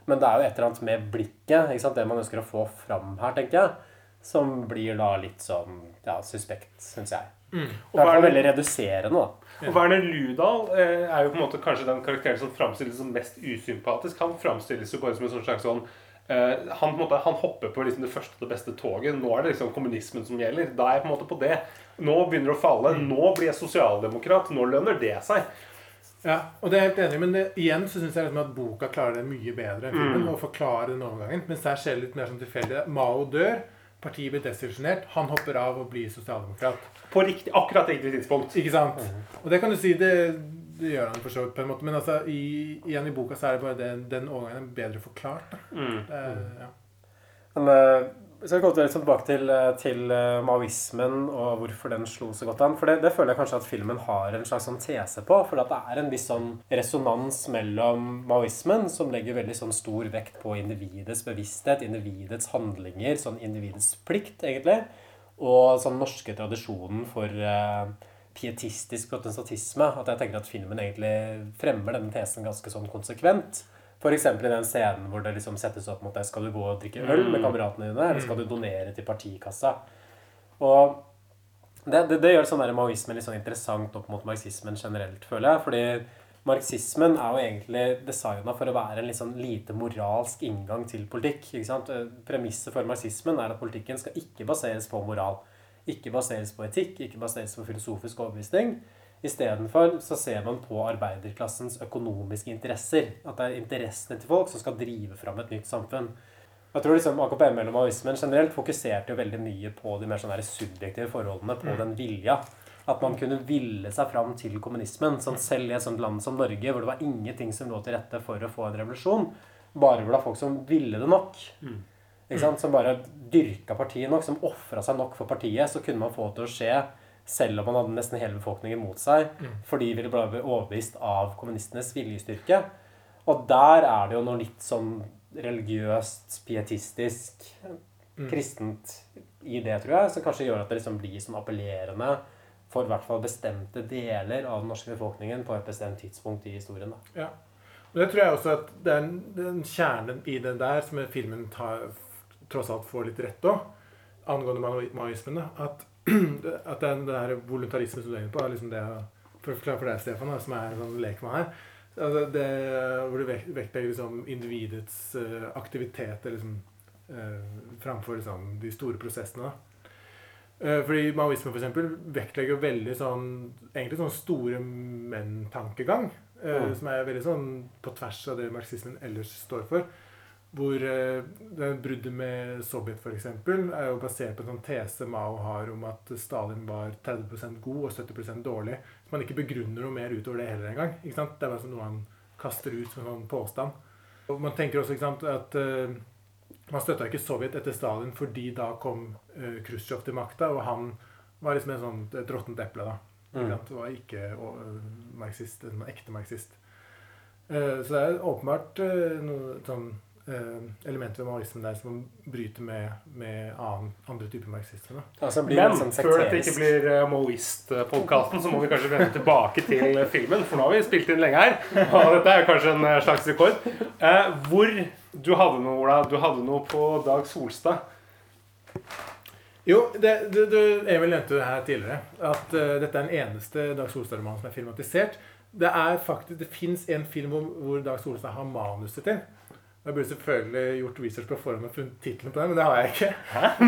Men det er jo et eller annet med blikket, ikke sant? det man ønsker å få fram her, tenker jeg, som blir da litt sånn ja, suspekt, syns jeg. Mm. Det er veldig reduserende, da. Og Werner Ludal eh, er jo på en måte kanskje den karakteren som framstilles som mest usympatisk. Han framstilles jo bare som en sånn slags sånn eh, han, måte, han hopper på liksom det første og det beste toget. Nå er det liksom kommunismen som gjelder. Da er jeg på en måte på det. Nå begynner det å falle. Nå blir jeg sosialdemokrat. Nå lønner det seg. Ja, og det er helt enig men det, igjen så syns jeg liksom at boka klarer det mye bedre enn filmen. Mm. Å forklare den overgangen. Mens der skjer det litt mer sånn tilfeldig. Mao dør, partiet blir desillusjonert, han hopper av og blir sosialdemokrat. På riktig, akkurat riktig tidspunkt. Ikke sant? Og det kan du si, det, det gjør han for så vidt på en måte. Men altså, i, igjen i boka så er det bare den, den overgangen bedre forklart. Mm. Det er, ja. Men uh, vi skal gå tilbake til, eh, til eh, maoismen og hvorfor den slo så godt an. For det, det føler jeg kanskje at filmen har en slags sånn tese på. For det er en viss sånn resonans mellom maoismen, som legger veldig sånn stor vekt på individets bevissthet, individets handlinger, sånn individets plikt, egentlig, og sånn norske tradisjonen for uh, pietistisk protestantisme. At jeg tenker at filmen egentlig fremmer denne tesen ganske sånn konsekvent. F.eks. i den scenen hvor det liksom settes opp mot deg. Skal du gå og drikke øl med Mm. kameratene dine, eller skal du donere til partikassa? Og det, det, det gjør sånn der maoismen litt sånn interessant opp mot marxismen generelt, føler jeg. Fordi marxismen er jo egentlig designa for å være en litt sånn lite moralsk inngang til politikk. ikke sant? Premisset for marxismen er at politikken skal ikke baseres på moral. Ikke baseres på etikk, ikke baseres på filosofisk overbevisning. Istedenfor så ser man på arbeiderklassens økonomiske interesser. At det er interessene til folk som skal drive fram et nytt samfunn. Jeg tror liksom AKPM og maoismen generelt fokuserte jo veldig mye på de mer sånn subjektive forholdene, på Mm. den vilja. At man kunne ville seg fram til kommunismen. Sånn selv i et sånt land som Norge, hvor det var ingenting som lå til rette for å få en revolusjon, bare hvor det var folk som ville det nok. Mm. Som bare dyrka partiet nok, som ofra seg nok for partiet, så kunne man få det til å skje selv om man hadde nesten hele befolkningen mot seg, Mm. fordi ville bli overbevist av kommunistenes viljestyrke. Og der er det jo noe litt sånn religiøst, pietistisk, Mm. kristent i det, tror jeg, som kanskje gjør at det liksom blir sånn appellerende for i hvert fall bestemte deler av den norske befolkningen på et bestemt tidspunkt i historien. Da. Ja. Og det tror jeg også at det er en, en kjerne i det der som filmen tar, tross alt får litt rett òg, angående mao- maoismen. At, at det er den der voluntarismen som du er inne på, er liksom det For å forklare for deg, Stefan, da, som er en sånn lekmann her altså det, Hvor du vektlegger liksom individets uh, aktivitet liksom, uh, framfor liksom, de store prosessene. da. Uh, Fordi maoismen for eksempel vektlegger veldig sånn egentlig sånn store menn-tankegang. Mm. Som er veldig sånn på tvers av det marxismen ellers står for. Hvor eh, det bruddet med Sovjet for eksempel, er jo basert på en sånn tese Mao har om at Stalin var 30 god og 70 dårlig. Så man ikke begrunner noe mer utover det heller engang. Ikke sant? Det er bare sånn noe han kaster ut som en sånn påstand. Og man tenker også ikke sant, at uh, man støtta ikke Sovjet etter Stalin fordi da kom uh, Khrusjtsjov til makta, og han var liksom en sånn et råttent eple. da. Mm. Det var ikke uh, marxist, en ekte marxist. Uh, så det er åpenbart uh, noe sånn elementer ved marxismen der som bryter med, med annen, andre typer marxisme. da. Altså, blir Men sånn før dette ikke blir uh, Moist-podkasten, så må vi kanskje vende tilbake til filmen. For nå har vi spilt inn lenge her. Og dette er kanskje en slags rekord. Eh, hvor Du hadde noe, Ola. Du hadde noe på Dag Solstad. Jo, det, du, du, Emil nevnte det her tidligere. At uh, dette er den eneste Dag Solstad-romanen som er filmatisert. Det er faktisk, det fins en film hvor, hvor Dag Solstad har manuset til. Jeg burde selvfølgelig gjort research på forhånd og funnet tittelen på den, men det har jeg ikke.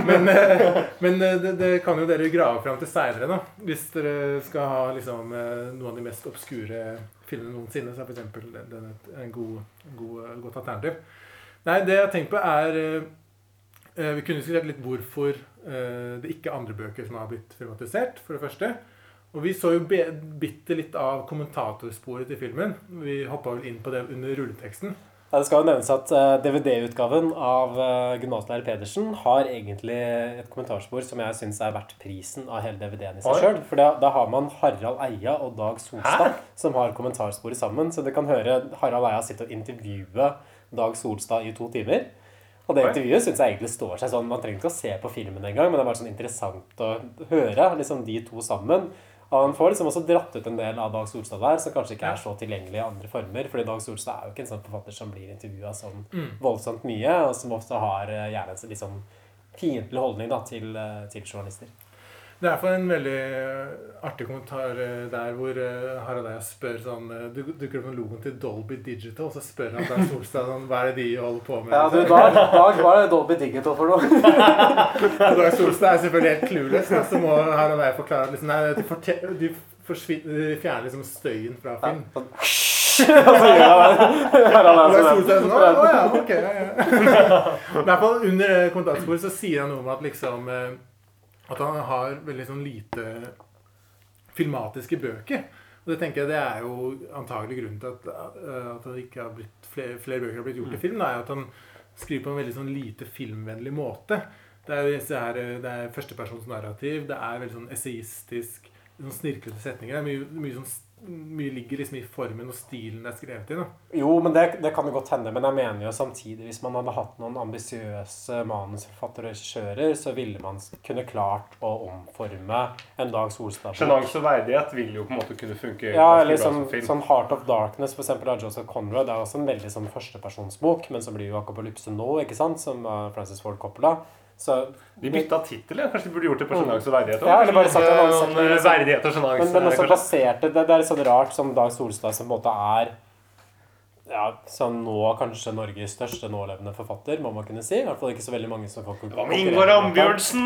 Men, eh, men eh, det, det kan jo dere grave fram til seinere. Hvis dere skal ha liksom, eh, noen av de mest obskure filmene noensinne, så er f.eks. den et en god, god, godt alternativ. Nei, det jeg har tenkt på, er Vi kunne diskutert litt hvorfor det ikke er andre bøker som har blitt filmatisert, for det første. Og vi så jo bitte litt av kommentatorsporet til filmen. Vi hoppa vel inn på det under rulleteksten. Ja, det skal jo nevnes at eh, DVD-utgaven av uh, Gymnaslærer Pedersen har egentlig et kommentarspor som jeg syns er verdt prisen av hele DVD-en i seg sjøl. For da, da har man Harald Eia og Dag Solstad som har kommentarsporet sammen. Så du kan høre Harald Eia sitte og intervjue Dag Solstad i to timer. Og det intervjuet syns jeg egentlig står seg sånn. Man trenger ikke å se på filmen engang, men det er bare sånn interessant å høre liksom de to sammen. Og han får liksom også dratt ut en del av Dag Solstad der, som kanskje ikke er så tilgjengelig i andre former. Fordi Dag Solstad er jo ikke en sånn forfatter som blir intervjua sånn Mm. voldsomt mye, og som ofte har eh, gjerne en litt sånn fiendtlig holdning da, til, eh, til journalister. Det er for en veldig eh, artig kommentar eh, der hvor eh, Harald Eia spør sånn Du dukker opp med logoen til Dolby Digital, og så spør han Dag Solstad sånn Hva er det de holder på med? Ja, du, Dag, Dag, hva er det Dolby Digital for noe? Dag Solstad er selvfølgelig helt clueless, så må Harald Eia forklare liksom, nei, de, forte- de, de fjerner liksom støyen fra film. Ja, i hvert fall under kommentarsporet kommentatorsporet så sier han noe om at liksom At han har veldig sånn lite filmatiske bøker. Og det tenker jeg det er jo antagelig grunnen til at, eh, at ikke har blitt flere, flere bøker har blitt gjort til film. Da, er at han skriver på en veldig sånn lite filmvennlig måte. Det er, her, eh, det er førstepersonsnarrativ, det er veldig sånn essayistisk, sånn snirklete setninger. Det er mye, mye, sånn, mye ligger liksom i formen og stilen det er skrevet i. da. Jo, men det, det kan jo godt hende. Men jeg mener jo samtidig, hvis man hadde hatt noen ambisiøse manusforfattere og regissører, så ville man kunne klart å omforme en Dag Solstad. Sjenanse og verdighet vil jo på en måte kunne funke Ja, eller sånn, som sånn Heart of Darkness for eksempel, av Joseph Conrad. Det er også en veldig sånn førstepersonsbok, men som blir jo Apokalypse nå, ikke sant, som uh, Francis Ford Coppola. Så vi bytta tittel, ja. Kanskje de burde gjort det på sjenanse og verdighet Ja, eller bare sagt setter eh, liksom- verdighet og sjenanse. Men, men også baserte, det, det er sånn rart som Dag Solstad som på en måte er ja, sånn nå kanskje Norges største nålevende forfatter, må man kunne si. I hvert fall ikke så veldig mange som får Hva med Ingvar Ambjørnsen?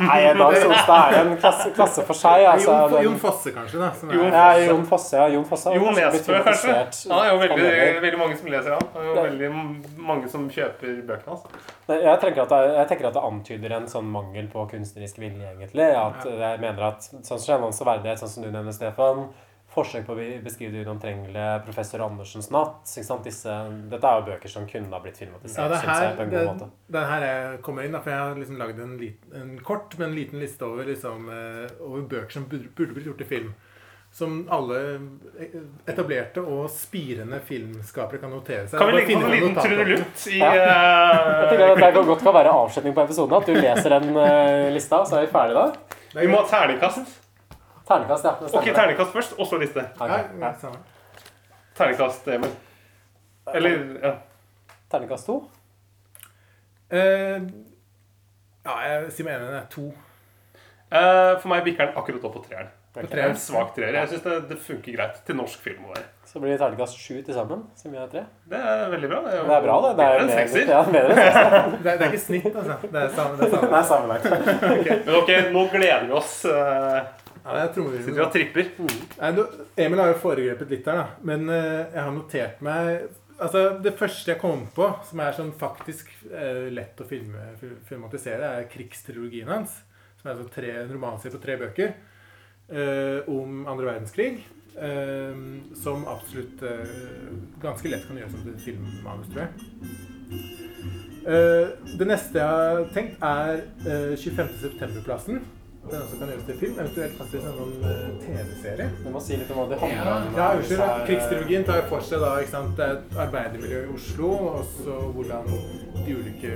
Nei, Dag Solstad er en klasse, klasse for seg. Altså, Jon, den- Jon Fosse, kanskje. da som er- Jon Ja, Jon Fosse. Ja, Jon Fosse Jon Nesbø, kanskje? Ja, det er jo veldig, veldig mange som leser han. Det er jo Det- veldig mange som kjøper bøkene hans. Altså. Jeg tenker, at det, jeg tenker at det antyder en sånn mangel på kunstnerisk vilje, egentlig. At Jeg mener at sånn som Sjenans og verdighet, sånn som du nevner, Stefan Forsøk på å beskrive det unomtrengelige, Professor Andersens natt ikke sant? Disse, Dette er jo bøker som kunne ha blitt filmatisert, Ja, det her, jeg, på en det, god måte. det er her jeg kommer inn, da, for jeg har liksom lagd en, en kort, men liten liste over, liksom, eh, over bøker som burde, burde blitt gjort til film. Som alle etablerte og spirende filmskapere kan notere seg. Kan vi legge på en liten trudelutt i Ja. eh, Jeg tenker at Det kan godt kan være avslutning på episoden. At du leser den uh, lista, så er vi ferdige da. Vi må ha terningkast. Terningkast, ja. det Ok, ternekast først, og så liste. Okay. Ja. Terningkast, Emil. Eller ja. Ternekast to. Uh, ja, jeg sier meg enig. Det er to. Uh, For meg bikker den akkurat opp på treeren. På Det er treeren. En svak treer. Jeg syns det, det funker greit til norsk film. Over. Så blir det terningkast sju til sammen, som vi har tre. Det er veldig bra. Det er bra, det. Det er en mer- sekser. Ja, bedre enn sekser. Det er, det er ikke snitt, altså. Det er samme. Det er samme. Det er sammenlagt. Men ok, nå gleder vi oss. eh, ja, jeg trommevirvel. Sitter og tripper. Mm. Nei, du, Emil har jo foregrepet litt der da. Men eh, jeg har notert meg Altså, Det første jeg kom på, som er sånn faktisk eh, lett å filme, filmatisere, er krigstrilogien hans. Som er altså tre, en romanserie på tre bøker eh, om andre verdenskrig. Eh, som absolutt eh, ganske lett kan gjøres om et filmmanus, tror jeg. Eh, det neste jeg har tenkt, er 25.9.-plassen. Det er også kan gjøres til film, eventuelt faktisk en sånn TV-serie. Du må si litt om hva det handler om. Ja, unnskyld. Krigstrilogien tar for seg da, ikke sant, et arbeidermiljø i Oslo, og så hvordan de ulike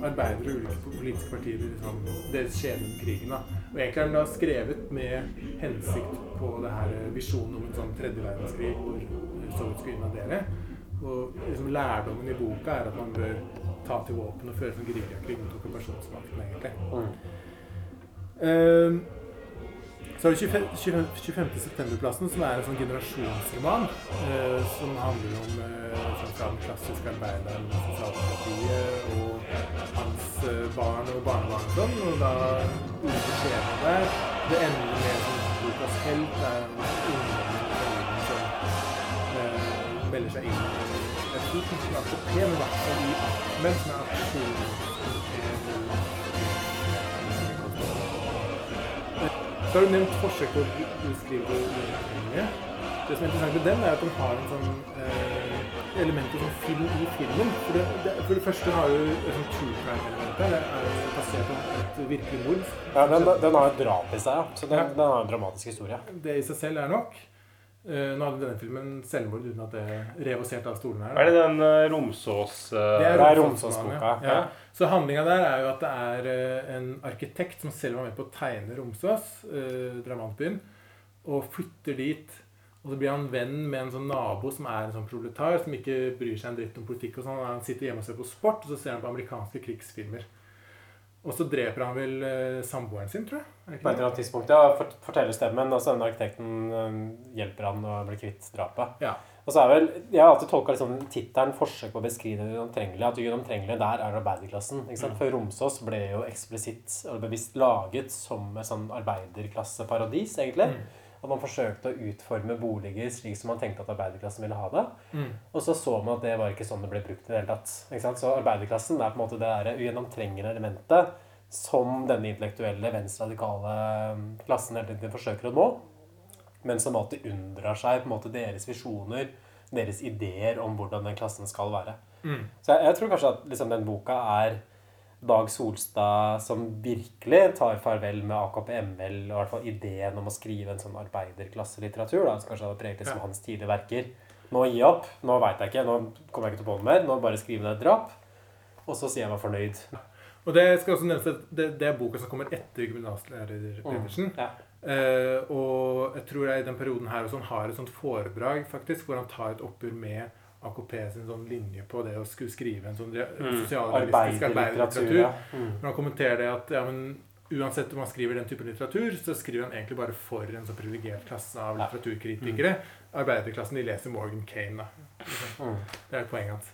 arbeidere og ulike politiske partier liksom, deres skjebne i krigen. da. Og egentlig er den da skrevet med hensikt på det her eh, visjonen om en sånn tredje verdenskrig hvor Sovjet skulle invadere. Og liksom, lærdommen i boka er at man bør ta til våpen og føre sånn geriljakrig mot okkupasjonsmakten, egentlig. Mm. Eh, så har vi 25. 25. 25. septemberplassen, som er en sånn generasjonsroman. eh, som handler om sånn fra den klassiske arbeideren, sosialdemokratiet og hans eh, barn og barnebarn og sånn. Og da ulike skjebner der. Det ender med sånn bokas helt. Er en ungdom som melder seg inn Jeg tror kanskje det er AKP, men i hvert fall i Ahmed, som er aksjonskomiteen. Så har du nevnt forsøk på å utskrive underholdninga. Det som er interessant med den, er at den har en sånn eh, elementer som film i filmen. For det, det, for det første har du et sånn true crime-element der. Det er basert på et virkelig mord. Ja, den, den har et drap i seg, ja. Så den, den har en dramatisk historie. Det i seg selv er nok. Uh, nå hadde denne filmen selvmord uten at det revoserte av stolene her. Er det den uh, Romsås uh, Det er. Romsåsboka, Ja. ja. Så handlinga der er jo at det er eh, en arkitekt som selv var med på å tegne Romsås, eh, drabantbyen, og flytter dit. Og så blir han venn med en sånn nabo som er en sånn proletar, som ikke bryr seg en dritt om politikk. og sånn. Han sitter hjemme og ser på sport, og så ser han på amerikanske krigsfilmer. Og så dreper han vel eh, samboeren sin, tror jeg. På et eller annet tidspunkt, ja, fort- fortellerstemmen, altså denne arkitekten hjelper han å bli kvitt drapet. Ja. Og så er vel, Jeg har alltid tolka liksom, tittelen 'Forsøk på å beskrive det uomtrengelige'. At det der er arbeiderklassen. ikke sant? Mm. For Romsås ble jo eksplisitt og bevisst laget som et sånn arbeiderklasseparadis, egentlig. Mm. At man forsøkte å utforme boliger slik som man tenkte at arbeiderklassen ville ha det. Mm. Og så så man at det var ikke sånn det ble brukt i det hele tatt. Ikke sant? Så arbeiderklassen er på en måte det ugjennomtrengende elementet som denne intellektuelle, venstreradikale klassen hele tiden forsøker å nå. Men som alltid unndrar seg på en måte deres visjoner, deres ideer om hvordan den klassen skal være. Mm. Så jeg, jeg tror kanskje at liksom, den boka er Dag Solstad som virkelig tar farvel med AKP-ML, og i hvert fall ideen om å skrive en sånn arbeiderklasselitteratur, da, som kanskje hadde preget liksom, Ja. hans tidlige verker. Nå gi opp. Nå veit jeg ikke. Nå kommer jeg ikke til å på noe mer. Nå bare skriver jeg et drap. Og så sier jeg meg fornøyd. Og det skal også nevnes at det, det er boka som kommer etter gymnaslærer Pedersen. Mm, ja. Eh, og jeg tror jeg i den perioden her også, han har et sånt foredrag faktisk, hvor han tar et oppgjør med AKP sin sånn linje på det å skulle skrive en sånn Mm. sosialrealistisk Arbeiderlitteratur, ja. Mm. Når han kommenterer det at ja, men uansett om han skriver den typen litteratur, så skriver han egentlig bare for en sånn privilegert klasse av litteraturkritikere. Arbeiderklassen, de leser Morgan Kane, da. Mm. Det er poenget hans.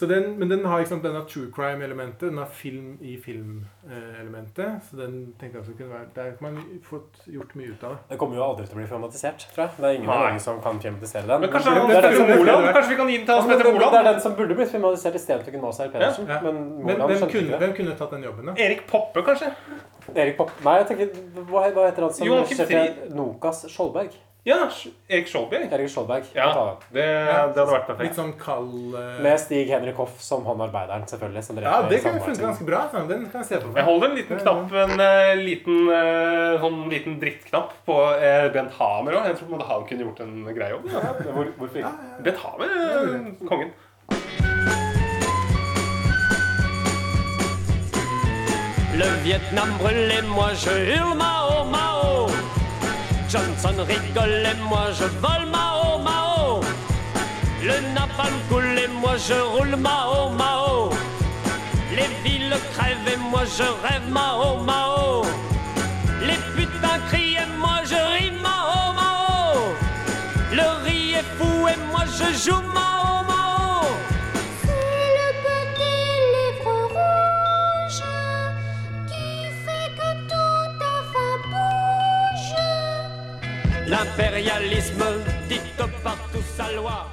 Så den, men den har liksom denne true crime-elementet, den har film i film-elementet. Så den tenker jeg også kunne være Der kan man fått gjort mye ut av det. Det kommer jo aldri til å bli filmatisert, tror jeg. Det er ingen Nei. av som kan filmatisere den. Men kanskje det, det, det, Moland? Kanskje vi kan gi den til Hans Petter Moland? Det er den som burde blitt filmatisert istedenfor Gunn Åsheim Pedersen. Ja. Men Men Moland hvem skjønte kunne, ikke det. hvem kunne tatt den jobben, da? Erik Poppe, kanskje? Erik Poppe Nei, jeg tenker Hva, hva heter han som Joakim Nokas Skjoldberg? Ja, Erik Skjoldberg. Erik Skjoldberg. Ja, det, det hadde vært perfekt. Litt sånn kald uh... Med Stig Henrik Hoff som han arbeideren, selvfølgelig. Som Ja, det kan samboeren funket ganske bra. Sånn. den kan jeg se på. Jeg holder en liten knapp, en uh, liten, uh, sånn liten drittknapp på Bent Hamer òg. Jeg tror på en måte han kunne gjort en grei jobb. Ja. Hvor, hvorfor ikke? Bent Hamer, kongen. Le Vietnam brûlé, moi je hurle. Johnson rigole et moi je vole Mao Mao. Le napalm coule et moi je roule Mao Mao. Les villes crèvent et moi je rêve Mao Mao. Les putains crient et moi je ris Mao Mao. Le riz est fou et moi je joue Mao L'impérialisme dicte par tout sa loi.